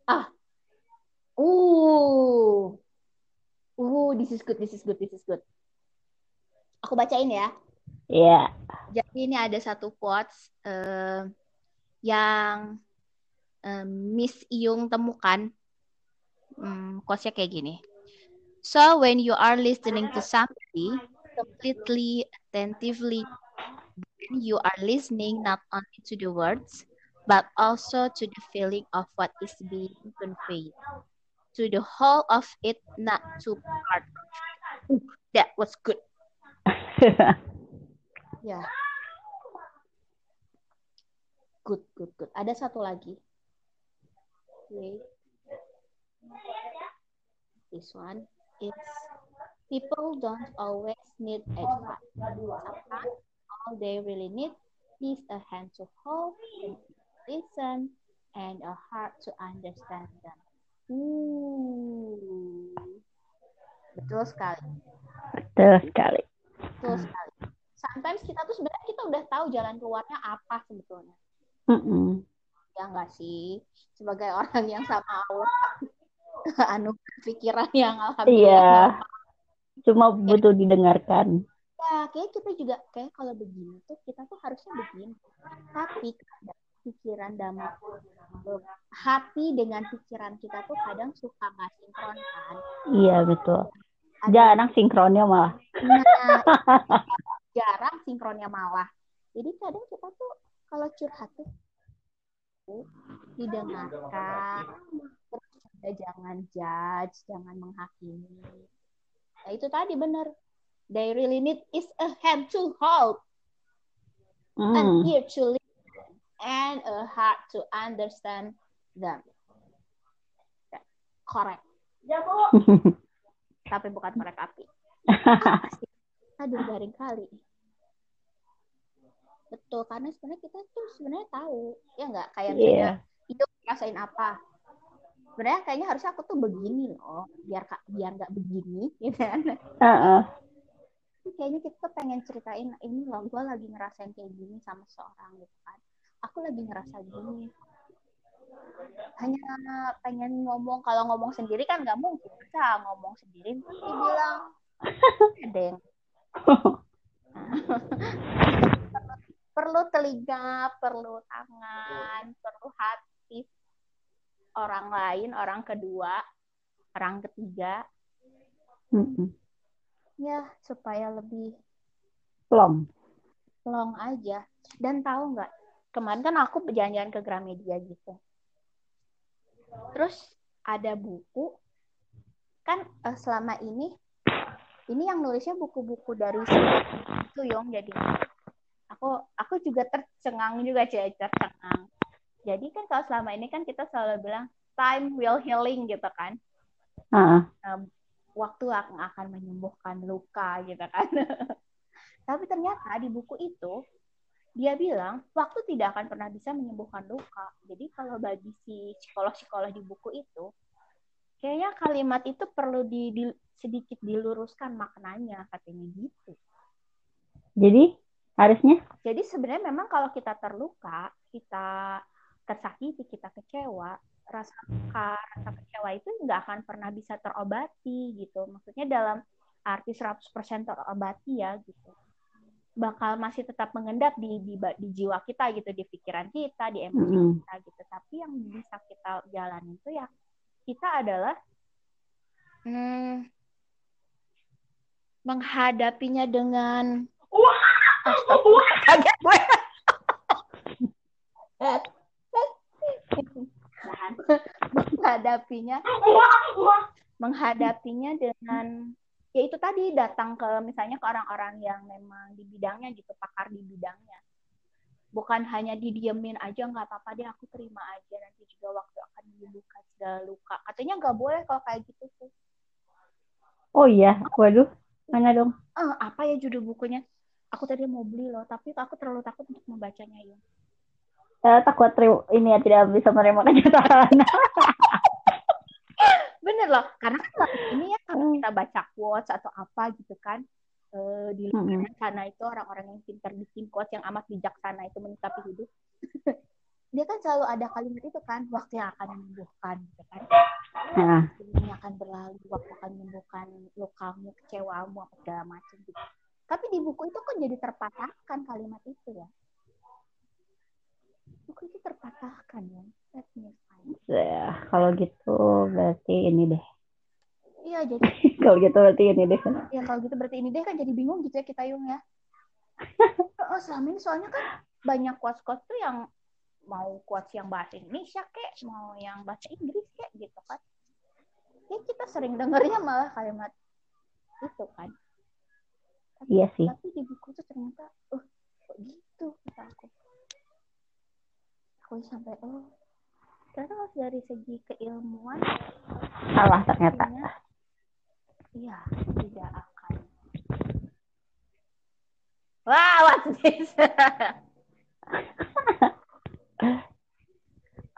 Ah, uh, uh, this is good, this is good, this is good. Aku bacain ya. ya Jadi ini ada satu quotes eh, yang eh, Miss Iyung temukan. Hmm, quotesnya kayak gini. So when you are listening to somebody completely attentively, you are listening not only to the words, but also to the feeling of what is being conveyed. To the whole of it, not to part. Ooh, that was good. yeah. Good, good, good. Ada satu lagi. Wait. This one. It's people don't always need advice. Sometimes all they really need is a hand to hold, and listen, and a heart to understand them. Ooh. Betul sekali. betul sekali Betul sekali. Sometimes kita tuh sebenarnya kita udah tahu jalan keluarnya apa sebetulnya. Mm-mm. Ya enggak sih? Sebagai orang yang sama Allah anu pikiran yang alhamdulillah. iya cuma butuh didengarkan Ya, kayak kita juga kayak kalau begini tuh kita tuh harusnya begini. Tapi kadang pikiran dan hati dengan pikiran kita tuh kadang suka nggak sinkron kan. iya betul Ada jarang sinkronnya malah Nah, jarang sinkronnya malah. Jadi kadang kita tuh kalau curhat tuh didengarkan, jangan judge, jangan menghakimi. Nah itu tadi benar. They really need is a hand to hold, an Hmm. ear to listen, and a heart to understand them. Korek, tapi bukan korek api. Aduh, garing kali. Betul, karena sebenarnya kita tuh sebenarnya tahu, ya nggak kayak misalnya hidup ngerasain apa. Sebenarnya kayaknya harusnya aku tuh begini loh, biar kak biar nggak begini, gitu kan. Heeh. Kayaknya kita pengen ceritain ini loh, gue lagi ngerasain kayak gini sama seorang gitu kan. Aku lagi ngerasa gini. Hanya pengen ngomong, kalau ngomong sendiri kan nggak mungkin. Bisa ngomong sendiri, terus dibilang ada yang perlu telinga, perlu tangan, perlu hati orang lain, orang kedua, orang ketiga, Mm-mm. ya supaya lebih Plong. long aja. Dan tahu nggak, kemarin kan aku jalan-jalan ke Gramedia gitu. Terus ada buku, kan eh, selama ini, ini yang nulisnya buku-buku dari itu Yong, jadi aku aku juga tercengang juga sih, tercengang. Jadi kan kalau selama ini kan kita selalu bilang time will healing gitu kan. Ah, Em, waktu akan akan menyembuhkan luka gitu kan. Tapi ternyata di buku itu dia bilang waktu tidak akan pernah bisa menyembuhkan luka. Jadi kalau bagi si psikolog-psikolog di buku itu, kayaknya kalimat itu perlu di, di- sedikit diluruskan maknanya katanya gitu. jadi harusnya Jadi sebenarnya memang kalau kita terluka, kita tersakiti, kita kecewa, rasa luka, rasa kecewa itu nggak akan pernah bisa terobati gitu. Maksudnya dalam arti 100% terobati ya gitu. Bakal masih tetap mengendap di, di di jiwa kita gitu, di pikiran kita, di emosi Mm-mm. kita gitu. Tapi yang bisa kita jalani itu ya kita adalah hmm, menghadapinya dengan Astagfirullah, kaget gue. menghadapinya menghadapinya dengan ya itu tadi datang ke misalnya ke orang-orang yang memang di bidangnya gitu pakar di bidangnya. Bukan hanya didiemin aja nggak apa-apa deh aku terima aja nanti juga waktu akan menyembuhkan segala luka. Katanya nggak boleh kalau kayak gitu tuh. Oh iya? Waduh mana dong? Eh, apa ya judul bukunya? Aku tadi mau beli loh tapi aku terlalu takut untuk membacanya ya Eh, takut ini ya tidak bisa menerima kenyataan bener loh karena kan ini ya kalau kita baca quotes atau apa gitu kan eh, di luar Mm-mm. sana itu orang-orang yang pintar bikin quotes yang amat bijaksana itu menyikapi hidup. Dia kan selalu ada kalimat itu kan waktu yang akan menyembuhkan gitu kan. Nah ini akan berlalu waktu akan menyembuhkan lukamu kecewamu apa segala macam gitu. Tapi di buku itu kan jadi terpatahkan kalimat itu ya buku itu terpatahkan ya let me find ya, kalau gitu berarti ini deh. Iya jadi kalau gitu berarti ini deh. Ya kalau gitu berarti ini deh kan jadi bingung gitu ya kita yung ya. Oh selama ini soalnya kan banyak quotes-quotes tuh yang mau quotes yang bahasa Indonesia kek mau yang bahasa Inggris kek gitu kan. Ya kita sering dengarnya malah kalimat itu kan. Tapi, iya sih. Tapi di buku tuh ternyata oh kok gitu? kata aku aku sampai oh ternyata kalau dari segi keilmuan salah ternyata Iya, tidak akan. Wah, what's this?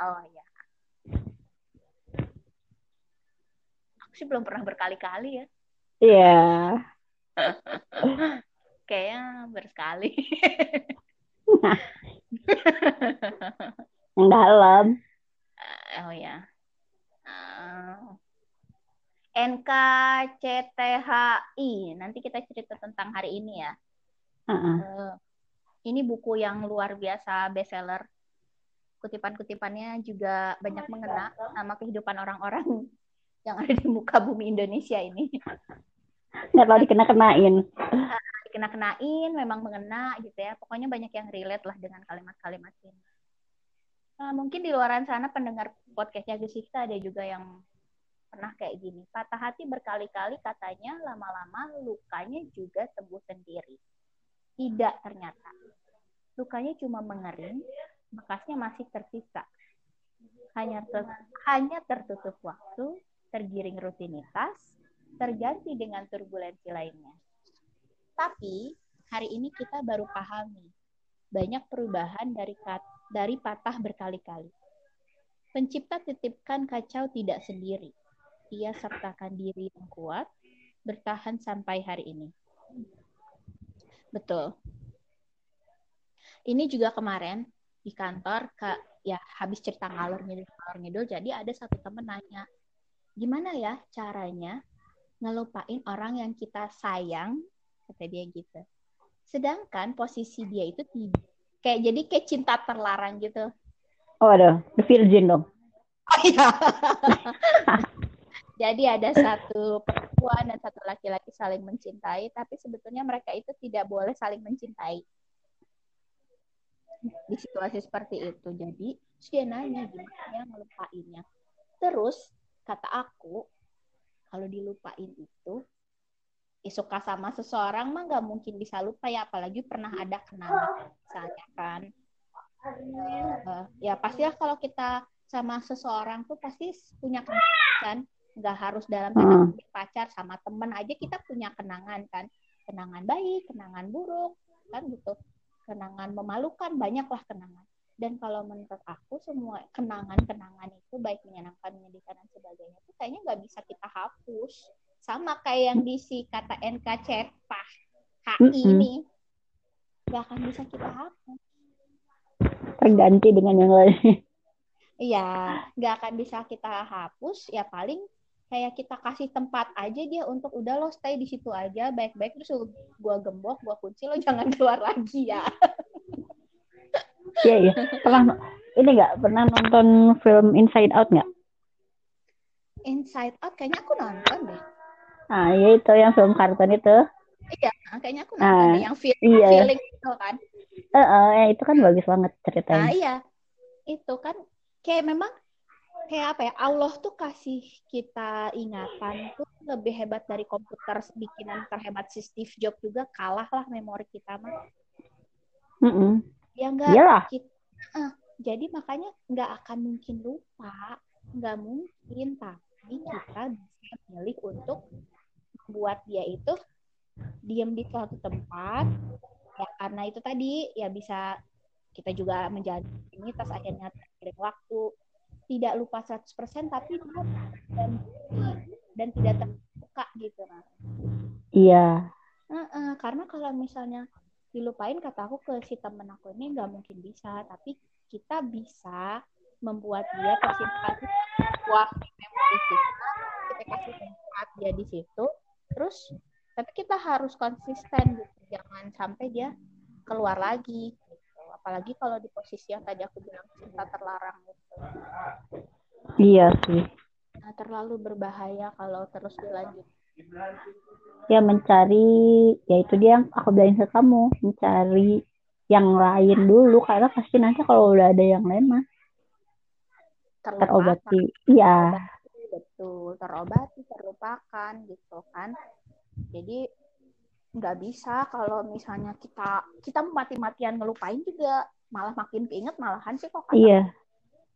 oh ya. Aku sih belum pernah berkali-kali ya. iya Kayaknya bersekali. yang dalam oh ya. Uh, NKCTHI. Nanti kita cerita tentang hari ini ya. Heeh. Eh, ini buku yang luar biasa bestseller. Kutipan-kutipannya juga banyak mengena sama kehidupan orang-orang yang ada di muka bumi Indonesia ini. nggak tahu dikena kenain Dikena-kenain, memang mengena gitu ya. Pokoknya banyak yang relate lah dengan kalimat-kalimat ini. Nah, mungkin di luaran sana pendengar podcastnya Gesista ada juga yang pernah kayak gini. Patah hati berkali-kali katanya lama-lama lukanya juga sembuh sendiri. Tidak ternyata. Lukanya cuma mengering, bekasnya masih tersisa. Hanya ter- hanya tertutup waktu, tergiring rutinitas, terganti dengan turbulensi lainnya. Tapi hari ini kita baru pahami banyak perubahan dari dari patah berkali-kali. Pencipta titipkan kacau tidak sendiri. Ia sertakan diri yang kuat, bertahan sampai hari ini. Betul. Ini juga kemarin di kantor ke ya habis cerita ngalor ngidul ngalor ngidul jadi ada satu temen nanya gimana ya caranya ngelupain orang yang kita sayang kata dia gitu. Sedangkan posisi dia itu kayak jadi kayak cinta terlarang gitu. Oh, ada. The Virgin dong. jadi ada satu perempuan dan satu laki-laki saling mencintai tapi sebetulnya mereka itu tidak boleh saling mencintai. Di situasi seperti itu. Jadi terus dia nanya gimana ngelupainnya. Terus kata aku kalau dilupain itu suka sama seseorang mah nggak mungkin bisa lupa ya apalagi pernah ada kenangan misalnya kan. Eh, ya pastilah kalau kita sama seseorang tuh pasti punya kenangan kan. Nggak harus dalam tanda Hmm. kutip pacar sama temen aja kita punya kenangan kan. Kenangan baik kenangan buruk kan gitu. Kenangan memalukan banyaklah kenangan. Dan kalau menurut aku semua kenangan-kenangan itu baik menyenangkan menyedihkan dan sebagainya itu kayaknya nggak bisa kita hapus sama kayak yang di si kata NKCP HI Mm-mm. ini nggak akan bisa kita hapus Terganti dengan yang lain. Iya, nggak akan bisa kita hapus. Ya paling kayak kita kasih tempat aja dia untuk udah lo stay di situ aja baik-baik terus gua gembok, gua kunci lo jangan keluar lagi ya. Iya, iya. Pernah ini nggak pernah nonton film Inside Out nggak? Inside Out kayaknya aku nonton deh. Nah, ya itu yang film kartun itu. Iya, kayaknya aku nonton Ah, yang feel, iya. feeling itu kan. Eh, eh, ya, itu kan bagus banget Nah ceritanya. iya, itu kan kayak memang kayak apa ya Allah tuh kasih kita ingatan tuh lebih hebat dari komputer bikinan terhebat si Steve Jobs juga kalah lah memori kita mah. Mm-mm. Ya enggak Iyalah. kita eh, jadi makanya nggak akan mungkin lupa nggak mungkin tapi kita bisa milih untuk membuat dia itu diam di suatu tempat ya karena itu tadi ya bisa kita juga menjadi ini tas akhirnya teriring waktu tidak lupa 100% tapi dan dan tidak terbuka gitu nah Iya. Heeh, karena kalau misalnya dilupain kata aku ke si temen aku ini nggak mungkin bisa tapi kita bisa membuat dia tersimpan sebuah memori kita kita kasih tempat dia di situ terus tapi kita harus konsisten gitu jangan sampai dia keluar lagi gitu. apalagi kalau di posisi yang tadi aku bilang cinta terlarang gitu Iya sih. nah, terlalu berbahaya kalau terus dilanjut Ya mencari, ya itu dia yang aku bilangin ke kamu, mencari yang lain dulu karena pasti nanti kalau udah ada yang lain mah terobati. Iya. Betul terobati terlupakan gitu kan jadi nggak bisa kalau misalnya kita kita mati-matian ngelupain juga malah makin keinget malahan sih kok kata Iya.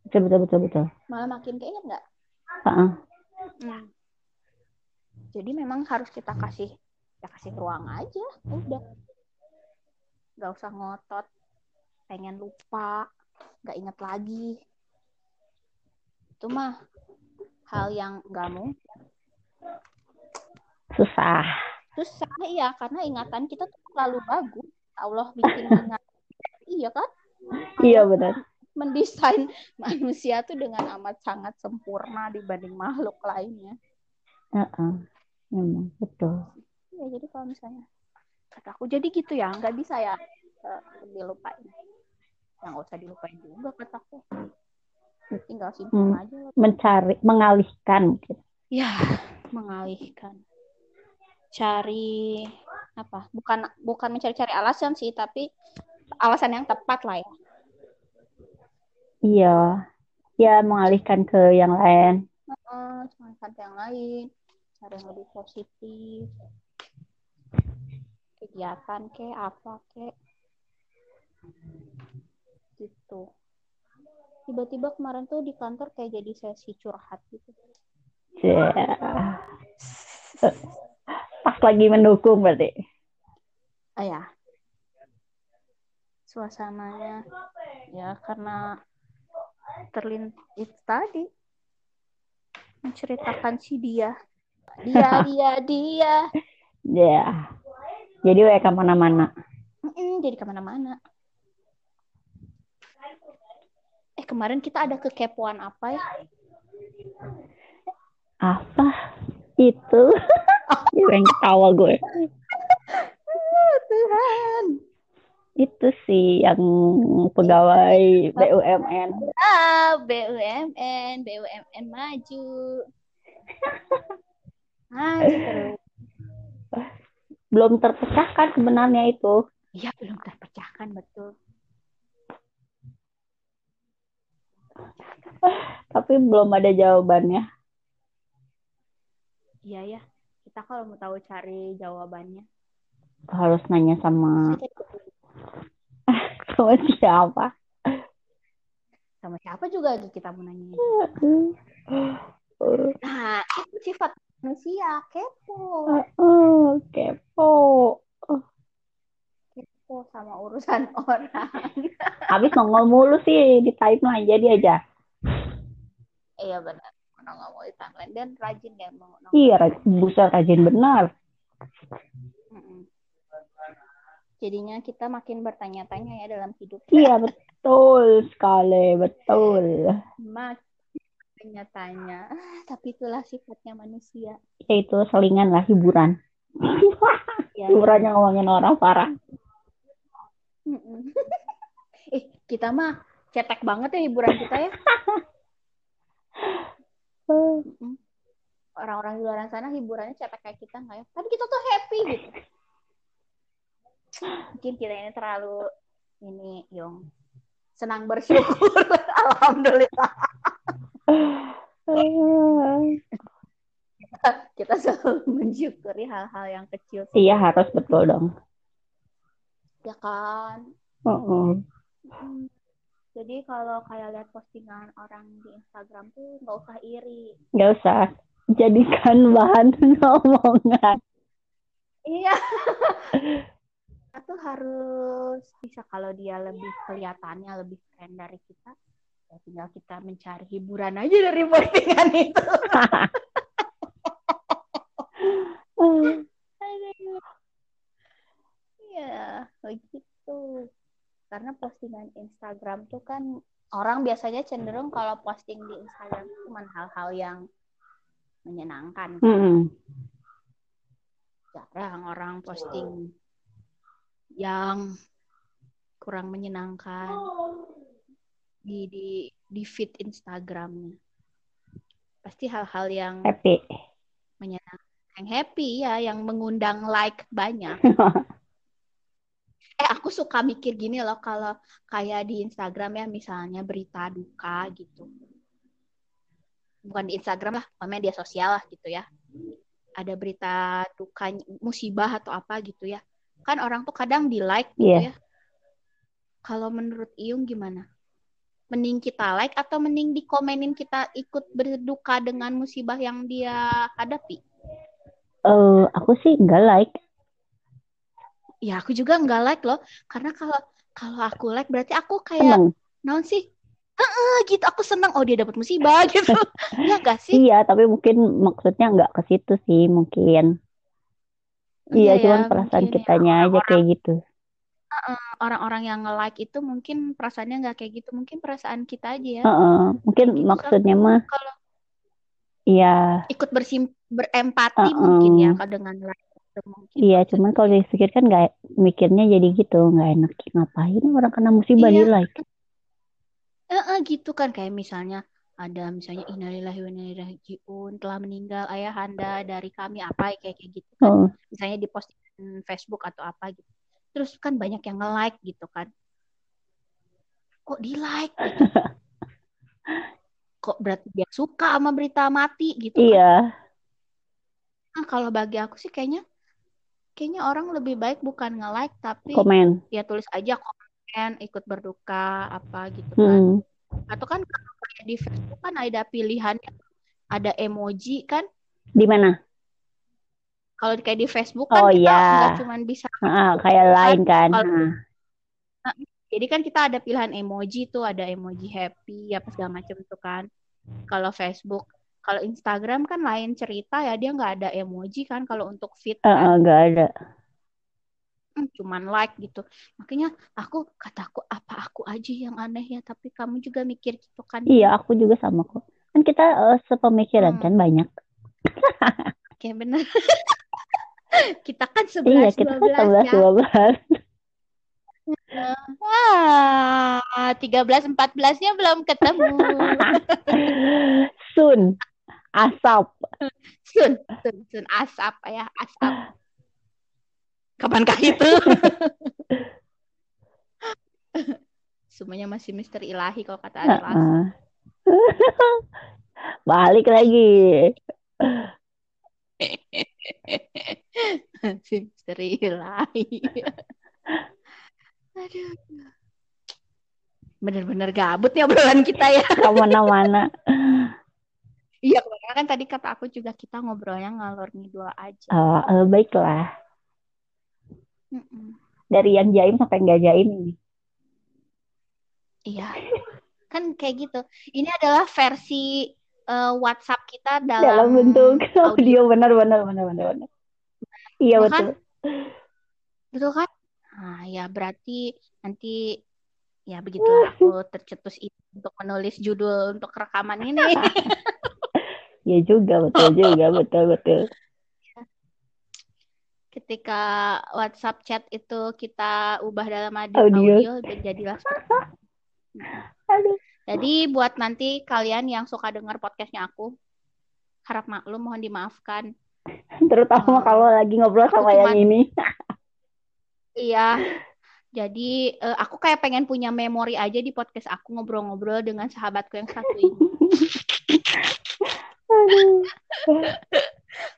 Betul betul betul betul. malah makin keinget nggak Heeh. Hmm. jadi memang harus kita kasih ya kasih ruang aja udah nggak usah ngotot pengen lupa nggak inget lagi itu mah hal yang nggak mungkin Susah. susah ya karena ingatan kita tuh terlalu bagus Allah bikin ingat iya kan Iya benar. mendesain manusia tuh dengan amat sangat sempurna dibanding makhluk lainnya Heeh. Memang betul. ya jadi kalau misalnya kata aku jadi gitu ya nggak bisa ya eh, dilupain yang nggak usah dilupain juga kataku tinggal simpan Hmm. aja lah. Mencari, mengalihkan. gitu. ya mengalihkan cari apa bukan bukan mencari-cari alasan sih tapi alasan yang tepat lah ya Iya. Ya mengalihkan ke yang lain. Heeh, jangan sampai yang lain cari yang lebih positif kegiatan ke apa ke gitu tiba-tiba kemarin tuh di kantor kayak jadi sesi curhat gitu Ya. Pas lagi mendukung berarti. ah ya suasananya ya karena terlin itu tadi menceritakan si dia dia dia dia Ya. Jadi WK mana-mana. Mm-mm, jadi ke mana-mana eh kemarin kita ada kekepoan apa ya Apa itu? Yang ketawa gue. Tuhan Itu si yang pegawai BUMN. Ah, BUMN, BUMN maju. Terus. Belum terpecahkan sebenarnya itu. Iya, belum terpecahkan betul. Tapi belum ada jawabannya. Iya ya. Kita kalau mau tahu cari jawabannya. Harus nanya sama sama siapa. Sama siapa juga kita mau nanya. Nah, itu sifat manusia, kepo. Oh, kepo. Kepo sama urusan orang. Habis nongol mulu sih di timeline jadi aja. Iya benar. Mau di timeline dan rajin ya mau nongol. Iya, buset rajin benar. Mm-mm. Jadinya kita makin bertanya-tanya ya dalam hidup. Iya, betul sekali, betul. Makin bertanya-tanya. Tapi itulah sifatnya manusia. Ya itu selingan lah hiburan. Ya. Hiburannya ngomongin orang parah. Eh, kita mah cetek banget ya hiburan kita ya. Orang-orang di luar sana hiburannya cetek kayak kita nggak ya? Tapi kita tuh happy gitu. Mungkin kita ini terlalu ini Yong senang bersyukur. Alhamdulillah kita selalu mensyukuri hal-hal yang kecil. Iya harus betul dong. Ya kan? Heeh. Mm. Jadi kalau kayak lihat postingan orang di Instagram tuh nggak usah iri. Gak usah jadikan bahan ngomongan. Iya. Kita tuh harus bisa kalau dia lebih kelihatannya lebih keren dari kita, ya tinggal kita mencari hiburan aja dari postingan itu. Iya, begitu. Karena postingan Instagram tuh kan orang biasanya cenderung kalau posting di Instagram cuma hal-hal yang menyenangkan. Mm-mm. Jarang orang posting yang kurang menyenangkan di di di feed Instagramnya. Pasti hal-hal yang Happy. menyenangkan, yang happy ya, yang mengundang like banyak. Eh, aku suka mikir gini loh, kalau kayak di Instagram ya, misalnya berita duka gitu. Bukan di Instagram lah, media sosial lah gitu ya. Ada berita duka, musibah atau apa gitu ya. Kan orang tuh kadang di like gitu Iya. ya. Kalau menurut Iyung gimana? Mending kita like atau mending dikomenin kita ikut berduka dengan musibah yang dia hadapi? Eh, aku sih nggak like. Ya aku juga nggak like loh, karena kalau kalau aku like berarti aku kayak naon sih? Heeh, gitu aku seneng. Oh dia dapat musibah gitu. Iya gak sih? Iya, tapi mungkin maksudnya nggak ke situ sih, mungkin. Iya, ya, cuman perasaan mungkin ya. kitanya aja kayak gitu. Orang-orang yang nge-like itu mungkin perasaannya nggak kayak gitu. Mungkin perasaan kita aja ya. Heeh, mungkin Gitu, maksudnya Kak. mah, Kalau iya, ikut bersim berempati Heeh. mungkin ya kalau dengan like. Iya, cuman kalau dipikir kan nggak mikirnya jadi gitu, nggak enak. Ngapain orang kena musibah Iya. di like? Heeh, gitu kan kayak misalnya ada misalnya innalillahi wa inna ilaihi rajiun telah meninggal ayahanda dari kami apa kayak kayak gitu kan. Oh, misalnya di postingan Facebook atau apa gitu. Terus kan banyak yang nge-like gitu kan. Kok di-like gitu? Kok berarti dia suka sama berita mati gitu kan. iya, Nah, kalau bagi aku sih kayaknya kayaknya orang lebih baik bukan nge-like tapi komen. ya tulis aja komen, ikut berduka apa gitu kan. Hmm, Atau kan kalau kayak di Facebook kan ada pilihannya ada emoji kan. di mana? Kalau kayak di Facebook kan Oh, kita iya. nggak cuma bisa Ah, kayak lain kan. Kalau- Ah, Jadi kan kita ada pilihan emoji tuh, ada emoji happy apa segala macam tuh kan. Kalau Facebook, kalau Instagram kan lain cerita ya, dia nggak ada emoji kan kalau untuk feed kan, nggak ada. Hmm, cuman like gitu. Makanya aku kataku apa aku aja yang aneh ya, tapi kamu juga mikir gitu kan? Iya, aku juga sama kok. Kan kita eh, sepemikiran Hmm. kan banyak. Kayak bener. Kita kan Iya, 11 kita kan 12 11 ya. 12. Ah, 13 14-nya belum ketemu. Sun, asap. Sun, sun, sun asap ya, asap. Kapankah itu? Semuanya masih misteri ilahi kalau kata Ari Lasso. Balik lagi. si misteri ilahi. Aduh. Bener-bener gabut nih obrolan kita ya. Ke mana-mana. Iya, karena kan tadi kata aku juga kita ngobrolnya ngalor ngidul aja. Oh, eh, baiklah. Mm-mm. Dari yang jaim sampai nggak jaim ini. Iya. Kan kayak gitu. Ini adalah versi eh, WhatsApp kita dalam, Dalam bentuk audio. audio. Benar, benar, benar, benar, benar. Iya, Ya kan? betul. Betul kan? Nah, ya berarti nanti ya begitulah aku tercetus itu untuk menulis judul untuk rekaman ini. Iya juga, betul juga, betul, betul. Ketika WhatsApp chat itu kita ubah dalam audio, Audio. jadilah seperti itu. Aduh. Jadi buat nanti kalian yang suka dengar podcastnya aku, harap maklum, mohon dimaafkan. Terutama Oh. kalau lagi ngobrol sama yang cuman- ini. Iya. Jadi eh, aku kayak pengen punya memori aja di podcast aku ngobrol-ngobrol dengan sahabatku yang satu ini.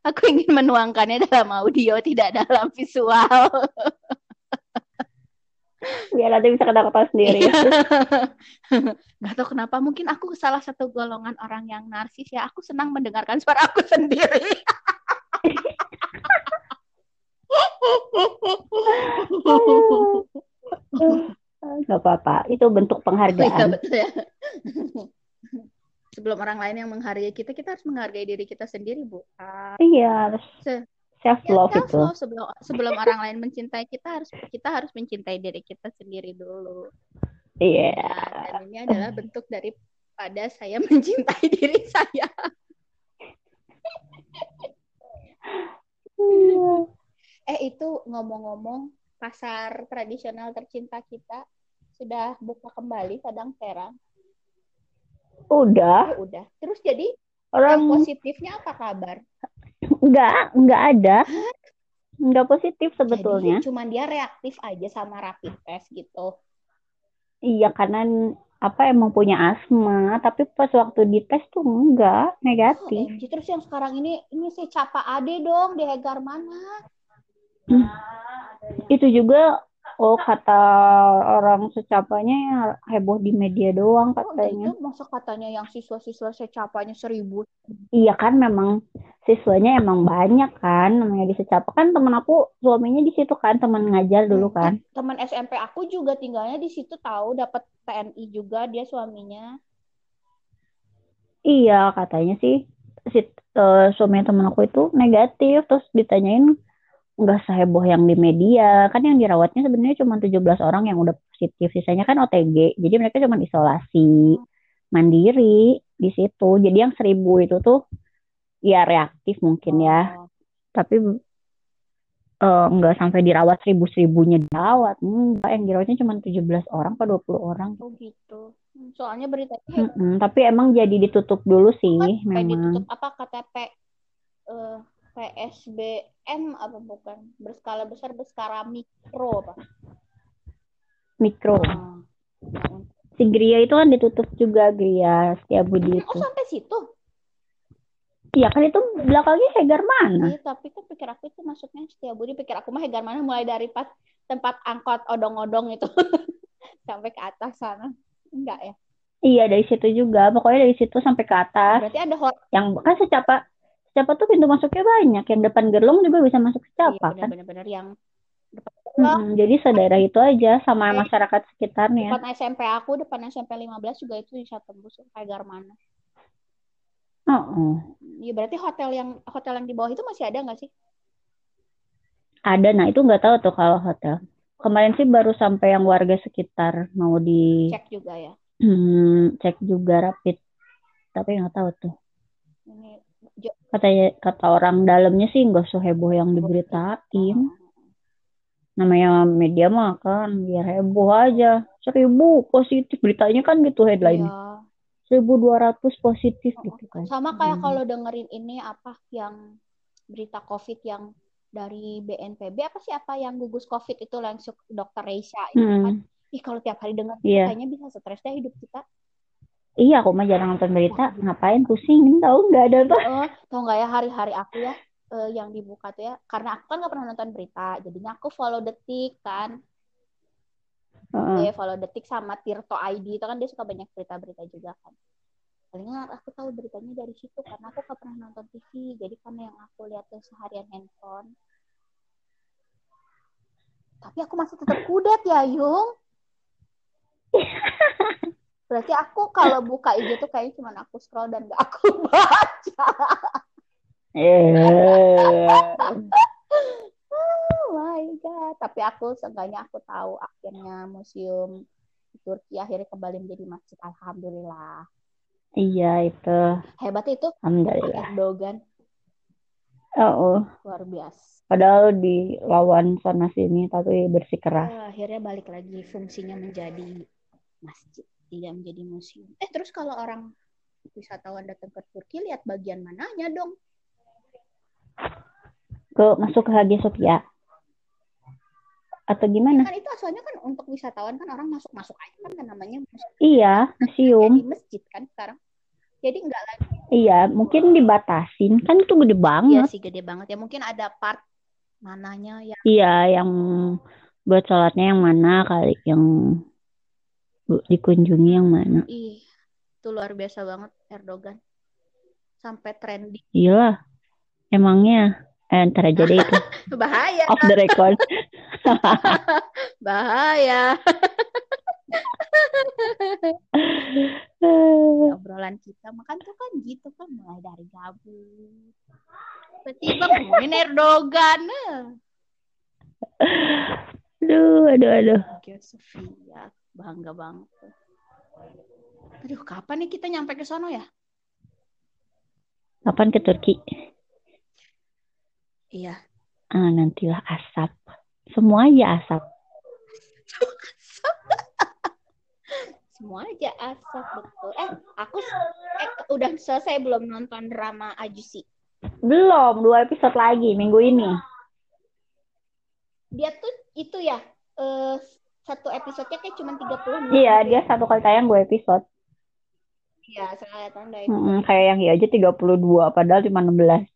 Aku ingin menuangkannya dalam audio, tidak dalam visual. Biar nanti bisa ketawa-ketawa sendiri. Iya. Gak tau kenapa, mungkin aku salah satu golongan orang yang narsis ya. Aku senang mendengarkan suara aku sendiri. Gak apa-apa. Itu bentuk Iya penghargaan. betul ya. Sebelum orang lain yang menghargai kita, kita harus menghargai diri kita sendiri, Bu. Iya, harus Se- self Ya, love itu. love sebelum sebelum orang lain mencintai kita harus kita harus mencintai diri kita sendiri dulu. Iya. Ya, dan ini adalah bentuk daripada saya mencintai diri saya. Eh itu ngomong-ngomong pasar tradisional tercinta kita sudah buka kembali kadang terang. Udah. Ya udah. Terus jadi yang Orang positifnya apa kabar? nggak nggak ada. Nggak positif sebetulnya. Jadi cuman dia reaktif aja sama rapid test gitu. Iya, karena apa emang punya asma, tapi pas waktu dites tuh enggak, negatif. OMG, terus yang sekarang ini ini si Capa Ade dong di Hegar mana? Itu juga oh kata orang secapanya ya heboh di media doang Oh, katanya. gitu masa katanya yang siswa-siswa secapanya seribu. Iya kan memang siswanya emang banyak kan namanya di secapa kan temen aku suaminya di situ kan teman ngajar dulu kan. Teman SMP aku juga tinggalnya di situ tahu dapat TNI juga dia suaminya. Iya katanya sih si eh, suaminya temen aku itu negatif terus ditanyain nggak seheboh yang di media. Kan yang dirawatnya sebenarnya cuma 17 orang yang udah positif. Sisanya kan OTG jadi mereka cuma isolasi mandiri di situ. Jadi yang seribu itu tuh ya reaktif mungkin ya. Oh, tapi eh, nggak sampai dirawat seribu seribunya dirawat. Enggak yang dirawatnya cuma 17 orang atau 20 orang. Oh gitu. Soalnya beritanya Mm-mm, tapi emang jadi ditutup dulu sih kayak memang ditutup apa KTP PSBM apa bukan berskala besar berskala mikro apa? mikro Oh. si Gria itu kan ditutup juga Gria Setiabudi Oh itu sampai situ? iya kan itu belakangnya Hegar mana Iya, tapi kan pikir aku itu maksudnya Setiabudi pikir aku mah Hegar mana mulai dari pas tempat angkot odong-odong itu sampai ke atas sana. Enggak ya. iya dari situ juga pokoknya dari situ sampai ke atas Berarti ada hot yang kan secapa secapa tuh pintu masuknya banyak yang depan gerlong juga bisa masuk iya secapa kan benar-benar yang depan Mm-mm, jadi sedaerah itu aja sama Oke. masyarakat sekitarnya depan SMP aku, depan SMP 15 juga itu bisa tembus Hegar mana. Oh, Iya berarti hotel yang hotel yang di bawah itu masih ada nggak sih? ada nah itu nggak tahu tuh kalau hotel kemarin sih baru sampai yang warga sekitar mau di Cek juga ya. Hmm, cek juga rapid tapi nggak tahu tuh Ini katanya kata orang dalamnya sih nggak seheboh yang diberitain namanya media mah kan biar heboh aja seribu positif beritanya kan gitu headline Iya. seribu dua ratus positif gitu kan Sama kayak Hmm. kalau dengerin ini apa yang berita COVID yang dari BNPB apa sih apa yang gugus COVID itu langsung dokter Reisha itu kan. Mm-mm. Ih kalau tiap hari denger Iya. kayaknya bisa stres deh hidup kita. Iya aku mah jarang nonton berita. Ngapain? Pusing. Tahu nggak ada tuh Oh, tau nggak ya hari-hari aku ya eh, yang dibuka tuh ya? Karena aku kan nggak pernah nonton berita jadinya aku follow detik kan. Heeh. eh follow detik sama Tirto ID itu kan dia suka banyak berita-berita juga kan. Palingan aku tahu beritanya dari situ karena aku nggak pernah nonton TV jadi karena yang aku lihat tuh seharian handphone. Tapi aku masih tetap kudet ya Yung berarti aku kalau buka IG tuh kayaknya cuma aku scroll dan gak aku baca Eh. Oh my god. Tapi aku seenggaknya aku tahu akhirnya museum di Turki akhirnya kembali menjadi masjid. Alhamdulillah. iya itu Hebat itu alhamdulillah Erdogan oh luar biasa. padahal dilawan sana sini tapi bersikeras akhirnya balik lagi fungsinya menjadi masjid, tidak menjadi museum. Eh terus kalau orang wisatawan datang ke Turki lihat bagian mananya dong? ke masuk ke Hagia Sophia atau gimana Kan itu asalnya kan untuk wisatawan kan orang masuk-masuk aja kan kan namanya museum. iya museum jadi masjid kan sekarang. Jadi enggak lagi iya mungkin dibatasin kan itu gede Iya banget sih gede banget ya. Mungkin ada part mananya yang iya yang buat sholatnya yang mana kali yang bu- dikunjungi yang mana ih itu luar biasa banget Erdogan. Sampai trending. iya emangnya eh, ntar aja deh itu Bahaya, off the record bahaya. Obrolan kita makan tuh kan gitu kan mulai dari gabut. Tiba-tiba ngomongin Erdogan. aduh aduh aduh Oke, Sofia. Bangga banget. Aduh, kapan nih kita nyampe ke sono ya? kapan ke Turki Iya. ah nantilah asap semua aja asap Semua aja asap betul. Eh, aku eh, udah selesai belum nonton drama Ajusi. belum dua episode lagi minggu ini Dia tuh itu ya eh satu episodenya kayak cuma 30 menit. iya dia ya. satu kali tayang dua episode Iya, saya lihat ada Mm-mm, kayak yang iya aja 32 padahal cuma 16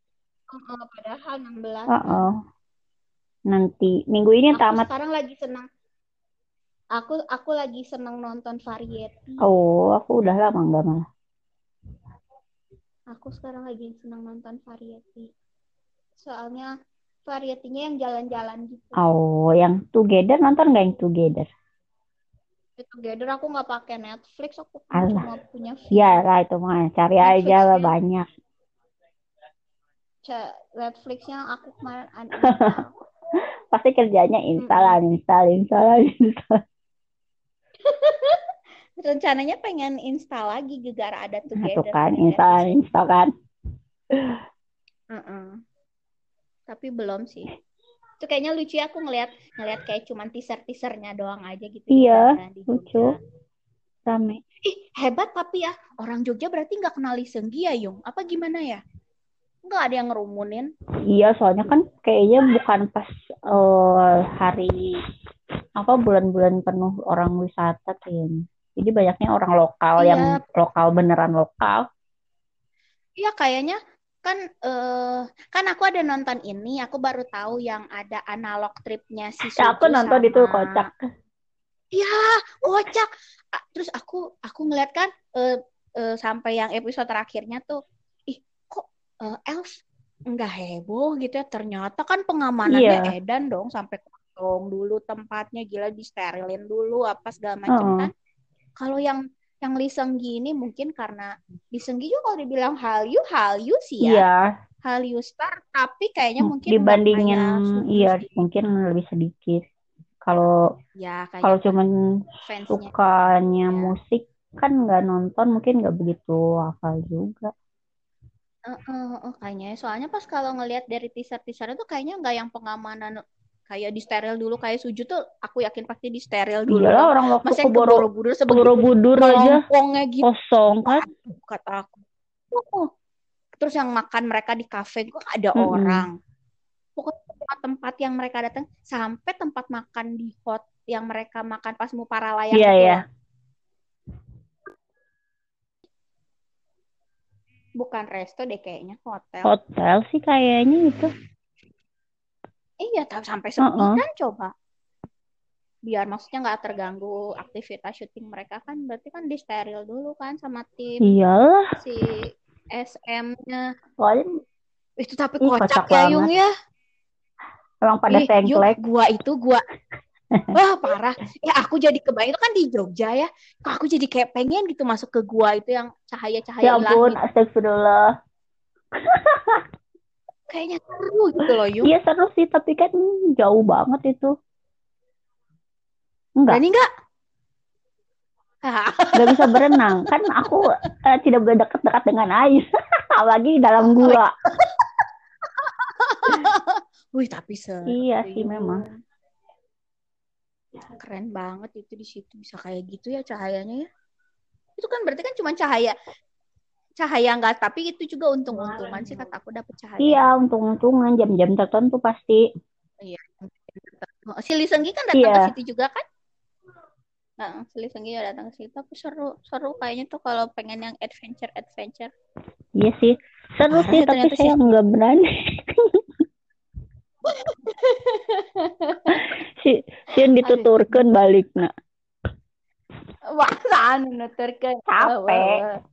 Oh, padahal 16. Oh, nanti minggu ini Aku tamat. sekarang lagi senang. Aku aku lagi senang nonton variety. Oh, aku udah lama nggak malah. Aku sekarang lagi senang nonton variety. Soalnya varietinya yang jalan-jalan gitu. Oh, yang Together nonton nggak yang Together? Together aku nggak pakai Netflix, aku Alah. cuma punya Ya lah itu mah cari Netflix aja lah ya. banyak. Netflixnya aku kemarin Pasti kerjanya install, install, install, install. rencananya pengen install lagi gegara ada Nah, Together. tuh kan, install, install kan. Mm-mm. Tapi belum sih. Itu kayaknya lucu ya aku ngelihat ngelihat kayak cuman teaser-teasernya doang aja gitu. Iya, jalan di lucu. Rame. Ih, hebat tapi ya. Orang Jogja berarti nggak kenal Lee Seung Gi ya, Yung? Apa gimana ya? Nggak ada yang ngerumunin. Iya, soalnya kan kayaknya bukan pas eh, hari apa bulan-bulan penuh orang wisata kayaknya. Jadi banyaknya orang lokal Iya. yang lokal beneran lokal. Iya, kayaknya kan eh kan aku ada nonton ini, aku baru tahu yang ada analog tripnya si Ya, aku Suju nonton sama itu kocak. Iya, kocak. Terus aku aku ngeliat kan eh, eh, sampai yang episode terakhirnya tuh, ih kok eh, Elf nggak heboh gitu ya? Ternyata kan pengamanannya Iya. edan dong sampai kosong dulu tempatnya gila disterilin dulu apa segala macam Heeh. kan. Kalau yang yang Lee Seung Gi ini mungkin karena Lee Seung Gi juga kalau dibilang Hallyu Hallyu sih ya. Iya, Hallyu star tapi kayaknya mungkin nggak dibandingin iya mungkin lebih sedikit. Kalau Ya kalau cuman sukanya ya. musik kan nggak nonton mungkin nggak begitu hafal juga. Heeh, heeh, kayaknya soalnya pas kalau ngelihat dari teaser-teaser itu kayaknya nggak yang pengamanan kayak di steril dulu kayak suju tuh aku yakin pasti di steril dulu Iyalah orang waktu Masih ke Boro- Borobudur sebegitu Borobudur aja gitu kosong kan. Kata aku. Oh. Terus yang makan mereka di kafe juga ada Mm-mm. orang. Pokoknya tempat-tempat yang mereka datang sampai tempat makan di hot yang mereka makan pas mau para layang Iya, itu iya. Bukan resto deh kayaknya hotel. Hotel sih kayaknya itu. Iya, tapi sampai sepi Heeh. kan coba. Biar maksudnya nggak terganggu aktivitas syuting mereka kan berarti kan di steril dulu kan sama tim Iyalah. si SM-nya. Soalnya Itu tapi Ih, kocak kocak ya. Yung ya. emang pada Ih, Yung, tengklek. gua itu gua Wah parah. Ya aku jadi kebayang itu kan di Jogja ya. Kok aku jadi kayak pengen gitu masuk ke gua itu yang cahaya-cahaya Ya ampun, astagfirullah. Kayaknya seru gitu loh, Yung. Iya seru sih, tapi kan jauh banget itu. Enggak, Berani nggak? Hah, nggak bisa berenang. Kan aku eh, tidak boleh dekat-dekat dengan air. Apalagi dalam gua. Wih, tapi seru. Iya sih memang. Keren banget itu di situ bisa kayak gitu ya cahayanya ya. Itu kan berarti kan cuma cahaya cahaya nggak tapi itu juga untung-untungan sih kata aku dapet cahaya. Iya, untung-untungan jam-jam tertentu pasti. Si Lee Seung Gi kan datang Iya. ke situ juga kan? Nah, si Lee Seung Gi ya datang ke situ tapi seru seru kayaknya tuh kalau pengen yang adventure adventure. Iya sih. Seru Parah sih, tapi saya nggak berani. si Sian dituturkan balik nak. Wah, anu nuturkeun. Capek.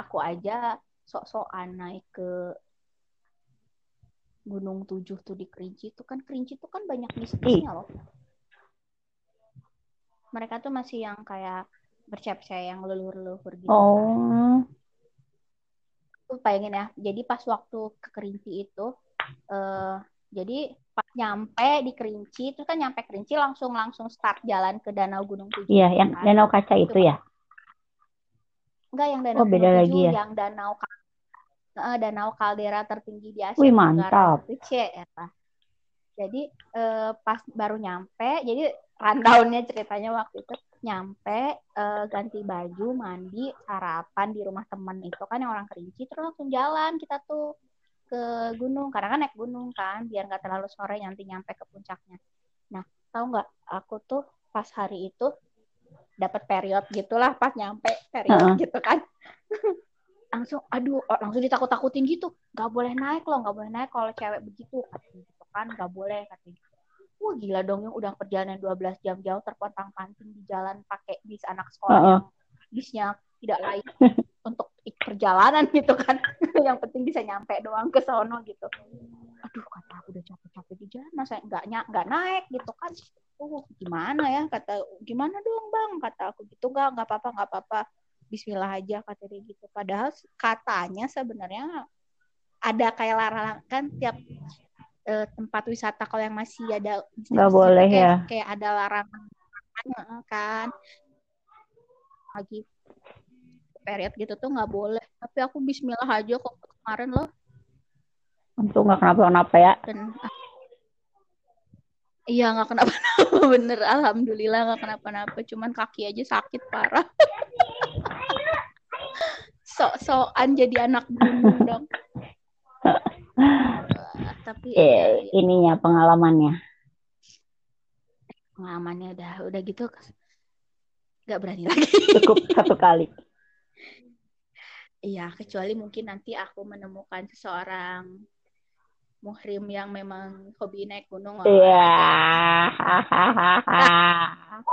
Aku aja sok-sokan naik ke Gunung Tujuh tuh di Kerinci itu kan Kerinci tuh kan banyak mistisnya loh. Mereka tuh masih yang kayak bercep-cep yang leluhur-leluhur gitu. kan. Oh, Aku bayangin ya. Jadi pas waktu ke Kerinci itu, eh jadi pas nyampe di Kerinci, terus kan nyampe Kerinci langsung langsung start jalan ke Danau Gunung Tujuh. iya yang kan. danau kaca itu ya. Enggak yang danau Oh, beda lagi ya? yang danau eh, danau kaldera tertinggi di Asia Wih, mantap. Cie, eta. Jadi eh, pas baru nyampe, jadi rundownnya ceritanya waktu itu nyampe eh, ganti baju, mandi, sarapan di rumah temen itu kan yang orang Kerinci, terus langsung jalan kita tuh ke gunung karena kan naik gunung kan biar nggak terlalu sore nanti nyampe ke puncaknya. Nah tahu nggak aku tuh pas hari itu dapat period gitulah pas nyampe period Heeh. gitu kan. Langsung aduh oh, langsung ditakut-takutin gitu. Nggak boleh naik loh nggak boleh naik kalau cewek begitu katanya gitu kan. Nggak boleh katanya wah gila dong yang udah perjalanan 12 jam jauh terpontang panting di jalan pakai bis anak sekolah Heeh. yang bisnya tidak layak untuk perjalanan gitu kan. Yang penting bisa nyampe doang ke sono gitu. Aduh kata aku udah capek-capek di jalan masa nggak nggak naik gitu kan oh gimana ya? Kata gimana dong bang? Kata aku gitu nggak nggak apa-apa nggak apa-apa. Bismillah aja kata dia gitu. Padahal katanya sebenarnya ada kayak larangan kan tiap eh, tempat wisata kalau yang masih ada Nggak boleh kayak, ya. kayak ada larangan kan. Lagi period gitu tuh nggak boleh. Tapi aku Bismillah aja kok kemarin loh. Untung nggak kenapa-kenapa ya. dan ah, iya nggak kenapa-napa bener. Alhamdulillah nggak kenapa-napa. Cuman kaki aja sakit parah. Sok-sokan jadi anak gunung dong. Tapi Eh, ya, ininya pengalamannya. pengalamannya udah udah gitu nggak berani lagi. Cukup satu kali. iya kecuali mungkin nanti aku menemukan seseorang muhrim yang memang hobi naik gunung Iya.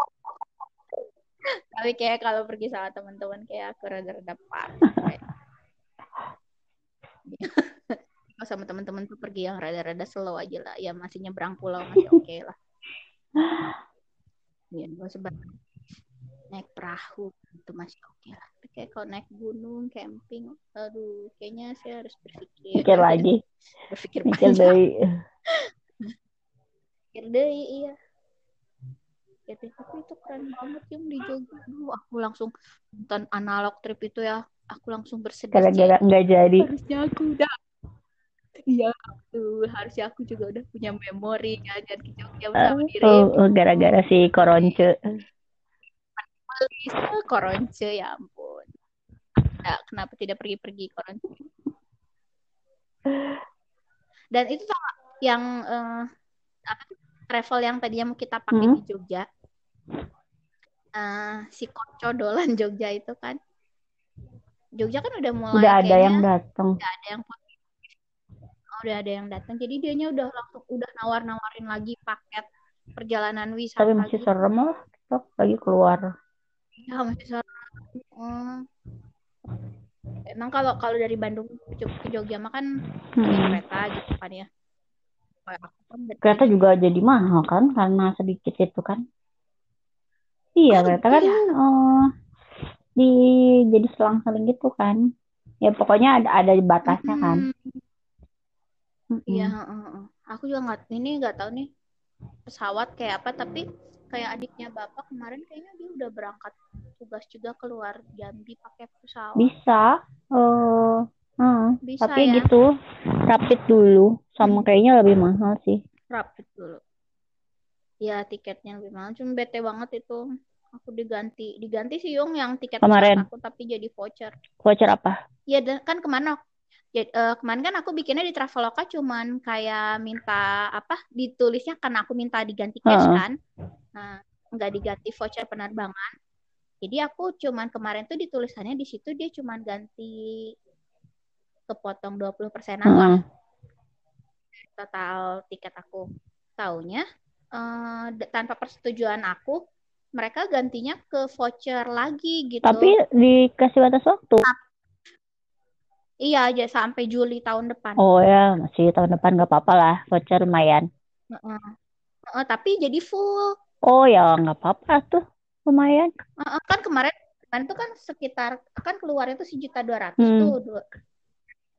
Tapi kayak kalau pergi sama teman-teman kayak aku rada-rada parah. Kalau sama teman-teman tuh pergi yang rada-rada slow aja lah. Ya masih nyebrang pulau masih oke lah. Ya, gak usah banget. Naik perahu itu masih oke lah. Tapi kayak kalau naik gunung, camping, aduh, kayaknya saya harus berpikir. Mikir lagi. Berpikir panjang. dari Pikir deh, iya. Ya, deh, tapi itu keren banget yang di Jogja. Aduh, aku langsung nonton analog trip itu ya. Aku langsung bersedih. gara-gara nggak jadi. Harusnya aku udah Iya, tuh harusnya aku juga udah punya memori jalan-jalan ke Jogja bersama Oh, dirimu. oh, gara-gara si Koronce. Bisa koronce ya ampun. Ya, kenapa tidak pergi-pergi koronce? Dan itu sama yang eh, apa travel yang tadinya mau kita pakai Hmm. di Jogja. Eh, si Koco Dolan Jogja itu kan. Jogja kan udah mulai Udah ada yang datang. udah ada yang oh, udah ada yang datang. Jadi dianya udah langsung udah nawar-nawarin lagi paket perjalanan wisata Tapi masih gitu. serem lah. Lagi keluar. Ya, masih seru. Hmm. Emang kalau kalau dari Bandung ke Jog- ke Jogja mah kan Hmm. kereta gitu kan ya. Kan Kereta juga jadi mahal kan karena sedikit itu kan. Iya, Oh, kereta kan iya. eh, di jadi selang-seling gitu kan. Ya pokoknya ada ada batasnya kan. Mm-mm. Iya, heeh. Aku juga nggak ini nggak tahu nih pesawat kayak apa tapi kayak adiknya bapak kemarin kayaknya dia udah berangkat tugas juga keluar Jambi pakai pesawat. Bisa. eh eh, Bisa tapi ya. gitu rapid dulu sama kayaknya lebih mahal sih. Rapid dulu. Ya tiketnya lebih mahal. Cuma bete banget itu. Aku diganti. Diganti sih Yung yang tiket Kemarin. aku tapi jadi voucher. Voucher apa? Ya dan kan ke mana? Ya, eh, kemarin kan aku bikinnya di Traveloka cuman kayak minta apa ditulisnya karena aku minta diganti cash Heeh. kan. Nah, nggak diganti voucher penerbangan. Jadi aku cuman kemarin tuh ditulisannya di situ dia cuman ganti kepotong 20 persenan lah Heeh. total tiket aku. Taunya d- tanpa persetujuan aku mereka gantinya ke voucher lagi gitu. Tapi dikasih batas waktu. Iya aja sampai Juli tahun depan. Oh ya, masih tahun depan nggak apa-apa lah. Voucher lumayan. Heeh. Heeh, tapi jadi full. Oh ya, nggak apa-apa tuh. Lumayan. Heeh, kan kemarin kemarin tuh kan sekitar kan keluarnya tuh sejuta dua ratus Hmm. tuh. Dua-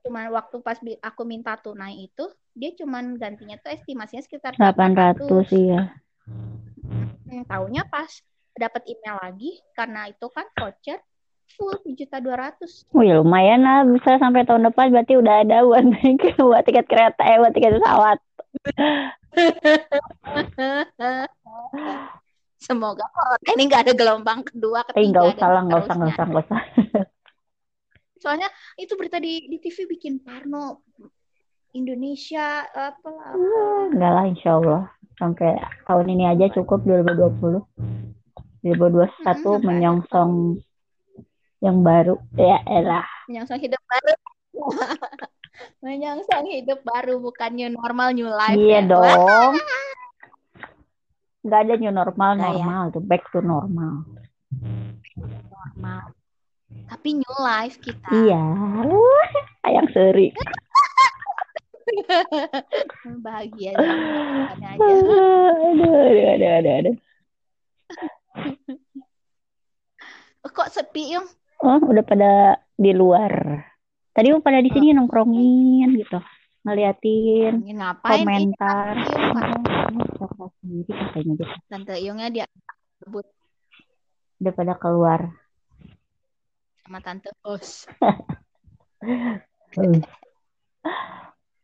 Cuman waktu pas aku minta tunai itu dia cuman gantinya tuh estimasinya sekitar 800 iya. Hmm, taunya pas dapat email lagi karena itu kan voucher full sejuta dua ratus. Ya lumayan lah. Bisa sampai tahun depan berarti udah ada buat buat tiket kereta, eh buat tiket pesawat. Semoga corona ini nggak ada gelombang kedua, Eh ketiga, nggak usah lah, nggak usah, nggak usah, nggak usah. Soalnya itu berita di di TV bikin parno Indonesia apa apa. Enggak lah, insya Allah. Sampai tahun ini aja cukup 2020. 2021 Mm-mm, menyongsong yang baru. Ya elah. menyongsong hidup baru. menyongsong hidup baru bukan new normal new life Iya ya. dong. Nggak ada new normal, Nggak ya? normal tuh. Back to normal. normal. Tapi new life kita. Iya. Wah, Sayang seri. Bahagia aja. Aduh, aduh, aduh, aduh, aduh. Kok sepi yung? Oh, udah pada di luar. Tadi mau pada di sini nongkrongin gitu. Ngeliatin ngapain komentar. Oh, sendiri katanya gitu. Tante Yungnya dia sebut Udah pada keluar. sama Tante Os.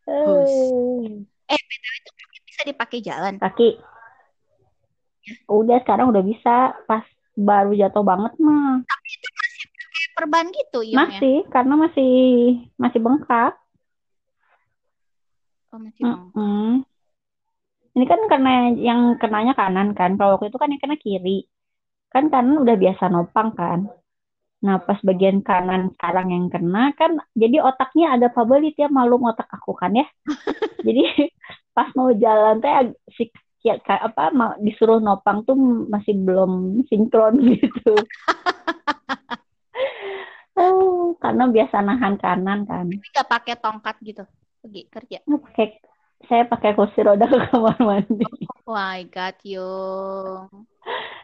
Hus. Eh, BTW itu kaki bisa dipakai jalan. Kaki. Udah sekarang udah bisa. Pas baru jatuh banget mah. Perban gitu Yung ya. Masih, karena masih masih bengkak. Oh, masih bang. Mm-mm. Ini kan karena yang kenanya kanan kan. Kalau waktu itu kan yang kena kiri. Kan kanan udah biasa nopang kan. Nah pas bagian kanan sekarang yang kena kan jadi otaknya agak favorit ya malum otak aku kan ya. jadi pas mau jalan teh si ya, apa mau disuruh nopang tuh masih belum sinkron gitu. Karena biasa nahan kanan kan. Tapi nggak pakai tongkat gitu. Pergi kerja. Nggak pakai saya pakai kursi roda ke kamar mandi. Oh my God, Yung.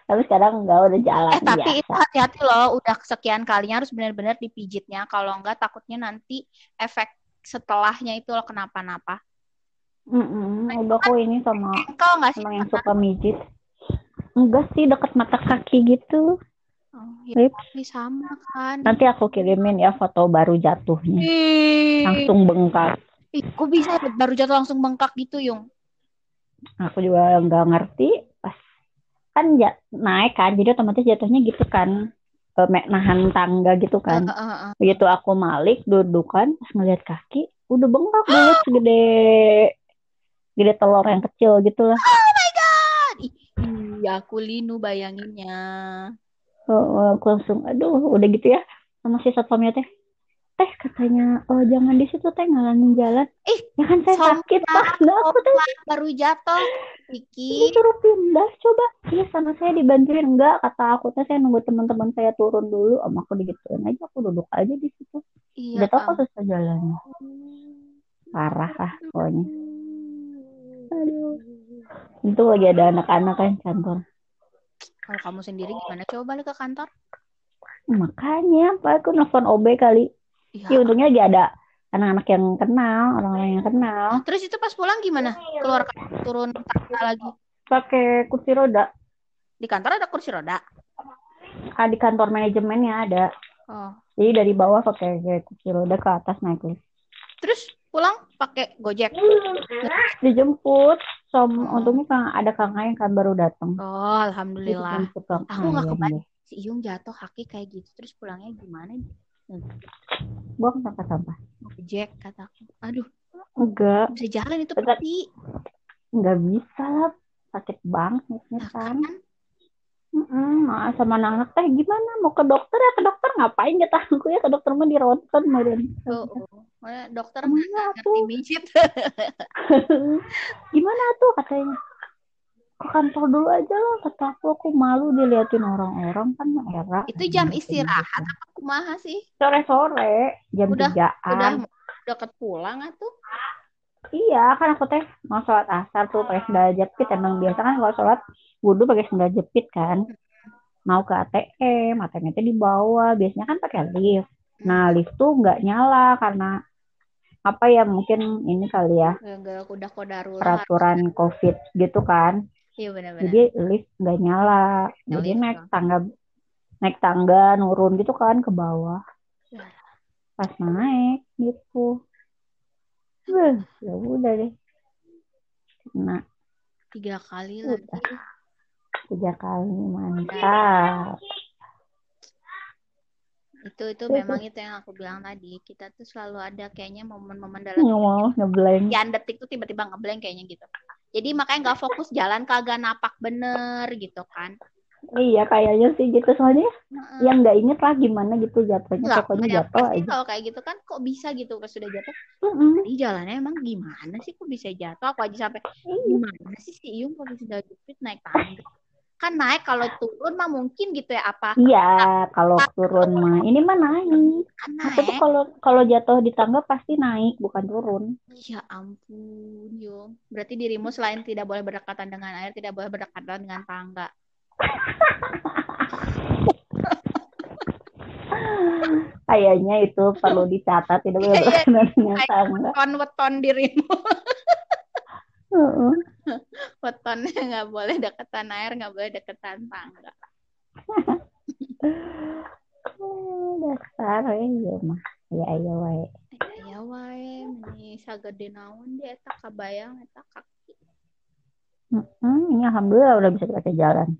Tapi sekarang enggak udah jalan Eh, tapi itu biasa. hati-hati loh. Udah kesekian kalinya harus benar-benar dipijitnya. Kalau enggak, takutnya nanti efek setelahnya itu loh kenapa-napa. Mm-mm, udah kok ini sama sama yang suka mijit. Enggak sih deket mata kaki gitu. Oh, ya, tapi sama kan. Nanti aku kirimin ya foto baru jatuhnya. Langsung bengkak. Ih, kok bisa ya baru jatuh langsung bengkak gitu, Yung? Aku juga nggak ngerti pas kan ja- naik kan, jadi otomatis jatuhnya gitu kan, Eh, me- nahan tangga gitu kan. Heeh. Begitu aku malik dudukan pas ngeliat kaki udah bengkak bulat segede gede telur yang kecil gitu lah. Oh my God! Ih, Iya, aku linu bayanginnya. Oh, aku langsung aduh udah gitu ya sama si satpamnya teh. Teh katanya oh jangan di situ teh ngalangin jalan. Ih, Ya kan saya sombong sakit pak. Nah, aku teh baru jatuh, Vicky. disuruh pindah coba. Iya sama saya dibantuin enggak kata aku teh saya nunggu teman-teman saya turun dulu. Om aku digituin aja aku duduk aja di situ. Iya, Udah tau kok susah jalannya. Parah lah pokoknya. Aduh. Itu lagi ada anak-anak kan kantor. Kalau kamu sendiri gimana? Coba balik ke kantor. Makanya apa aku nelfon OB kali. Iya. Ya untungnya lagi ada anak-anak yang kenal, orang-orang yang kenal. Terus itu pas pulang gimana? Keluar turun tangga lagi. Pakai kursi roda. Di kantor ada kursi roda. Ah, di kantor manajemennya ada. Oh. Jadi dari bawah pakai kursi roda ke atas naik. Terus pulang pakai Gojek. Dijemput. Som, Oh. untungnya Kang, ada Kang Ayang kan baru datang. Oh, alhamdulillah. Kang Aku nggak Ayang kebayang si Iyung jatuh kaki kayak gitu terus pulangnya gimana? Buang sampah-sampah. Gojek kataku. Aduh, Enggak, bisa jalan itu peti. enggak bisa lah. Sakit banget Nah, kan. Mm-mm, nah, sama anak teh gimana mau ke dokter ya ke dokter ngapain kata aku ya ke dokter mah di ronsen meren Oh, oh. Makanya dokter mah nggak tuh? ngerti mijit. gimana tuh katanya ke kantor dulu aja lah kata aku aku malu diliatin orang-orang kan era Itu jam istirahat apa kumaha sih? sore sore jam Udah- tigaan Udah deket pulang atuh. Iya kan aku teh mau sholat asar tuh pakai sendal jepit. Emang biasa kan kalau sholat wudhu pakai sendal jepit kan. Mau ke ATM ATM itu di bawah. Biasanya kan pakai lift. Nah lift tuh nggak nyala karena apa ya mungkin ini kali ya Gak udah kodarullah. peraturan covid gitu kan. Iya benar-benar. jadi lift nggak nyala. Ya, jadi lift naik tangga naik tangga nurun gitu kan ke bawah. Ya. pas naik gitu Ya udah deh nah Tiga kali Udah. lagi. tiga kali mantap Itu itu memang itu yang aku bilang tadi. Kita tuh selalu ada kayaknya momen-momen dalam mau ngeblank sekian detik tuh tiba-tiba ngeblank kayaknya gitu. Jadi makanya nggak fokus jalan kagak napak bener gitu kan. Iya kayaknya sih gitu soalnya Heeh. yang nggak inget lah gimana gitu jatuhnya Nggak, pokoknya ya, jatuh aja kalau kayak gitu kan kok bisa gitu pas sudah jatuh. Mm-mm. Tadi jalannya emang gimana sih kok bisa jatuh? Aku aja sampai Iya. gimana sih si Iyung kalau sudah jepit naik tangga? Kan naik kalau turun mah mungkin gitu ya apa? iya kalau turun mah ini mah naik Kan aku tuh naik. kalau kalau jatuh di tangga pasti naik bukan turun Ya ampun, Yung. Berarti dirimu selain tidak boleh berdekatan dengan air, tidak boleh berdekatan dengan tangga. Kayaknya itu perlu dicatat tidak dengan tangga Weton weton dirimu. Wetonnya nggak boleh deketan air, nggak boleh deketan tangga. Dasar ya mah ya ya wae Ya wae, ini sagede naon dia eta kabayang eta kaki. Heeh, ini alhamdulillah udah bisa pakai jalan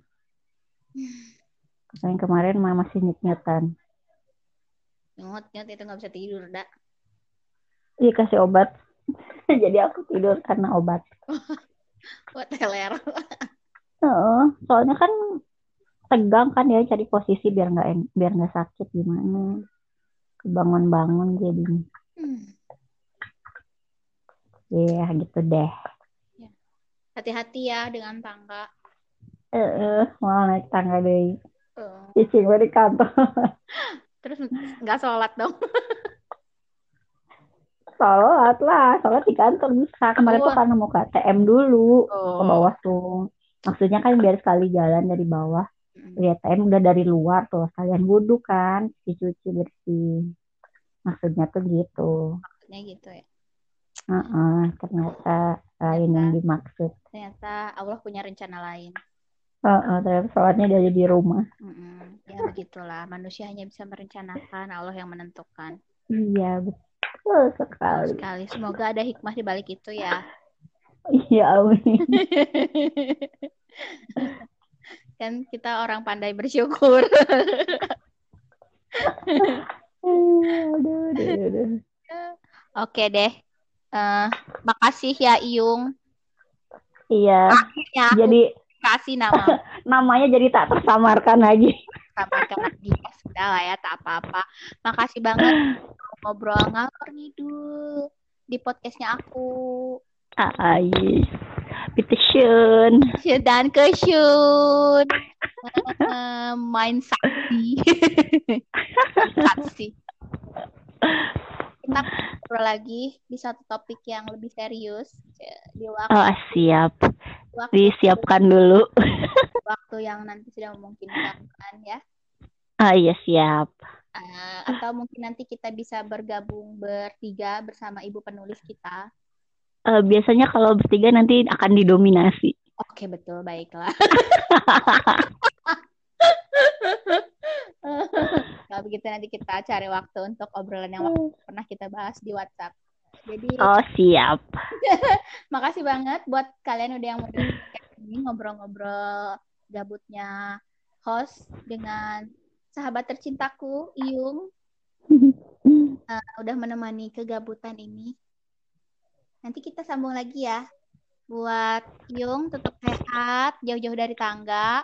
yang kemarin mah masih nyet-nyetan Nyot-nyot itu nggak bisa tidur, dak. iya kasih obat jadi aku tidur karena obat Buat teler. Heeh, soalnya kan tegang kan ya cari posisi biar nggak en- biar nggak sakit gimana kebangun-bangun jadinya Hmm. ya gitu deh Hati-hati ya dengan tangga. Eh mau naik tangga deh Eh, cicing gue di kantor Terus nggak sholat dong. sholat lah sholat di kantor bisa kemarin tuh Oh. karena mau ke ATM dulu ke Oh. bawah tuh maksudnya kan biar sekali jalan dari bawah di ATM udah dari luar tuh sekalian wudhu kan cuci bersih maksudnya tuh gitu Maksudnya gitu ya. Heeh, ternyata lain yang dimaksud Ternyata Allah punya rencana lain. Heeh, ternyata sholatnya dari di rumah Mm-mm. Ya begitulah, manusia hanya bisa merencanakan, Allah yang menentukan. iya betul Betul sekali. sekali. Semoga ada hikmah di balik itu ya. Iya, amin. Kan kita orang pandai bersyukur. aduh, aduh, aduh. Oke deh. Eh, makasih ya Iyung. Iya, Akhirnya aku jadi kasih nama namanya jadi tak tersamarkan lagi. sampaikan lagi ya sudah lah ya tak apa-apa. Makasih banget ngobrol ngalor ngidul di podcastnya aku. Yes. Bitteschön. Dan kesyun. Eh, main sakti. Saksi. Kita ngobrol lagi di satu topik yang lebih serius di waktu, Oh, siap. waktu, Disiapkan dulu. waktu yang nanti sudah memungkinkan kan ya. Ah, iya, siap. Eh, atau mungkin nanti kita bisa bergabung bertiga bersama ibu penulis kita. Eh, biasanya kalau bertiga nanti akan didominasi. Oke, betul, baiklah. Kalau begitu nanti kita cari waktu untuk obrolan yang waktu pernah kita bahas di WhatsApp. Jadi, Oh, siap. makasih banget buat kalian udah yang mau ini ngobrol-ngobrol gabutnya host dengan sahabat tercintaku, Iyung. Eh, udah menemani kegabutan ini. Nanti kita sambung lagi ya. Buat Yung tetap sehat, jauh-jauh dari tangga.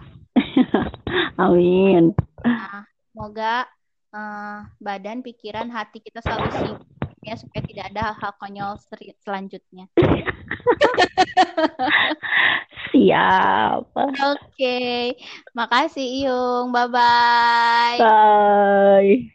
Amin. Nah, semoga eh, badan, pikiran, hati kita selalu sibuk ya supaya tidak ada hal-hal konyol seri- selanjutnya. Siap. Oke, makasih Yung. Bye-bye. Bye.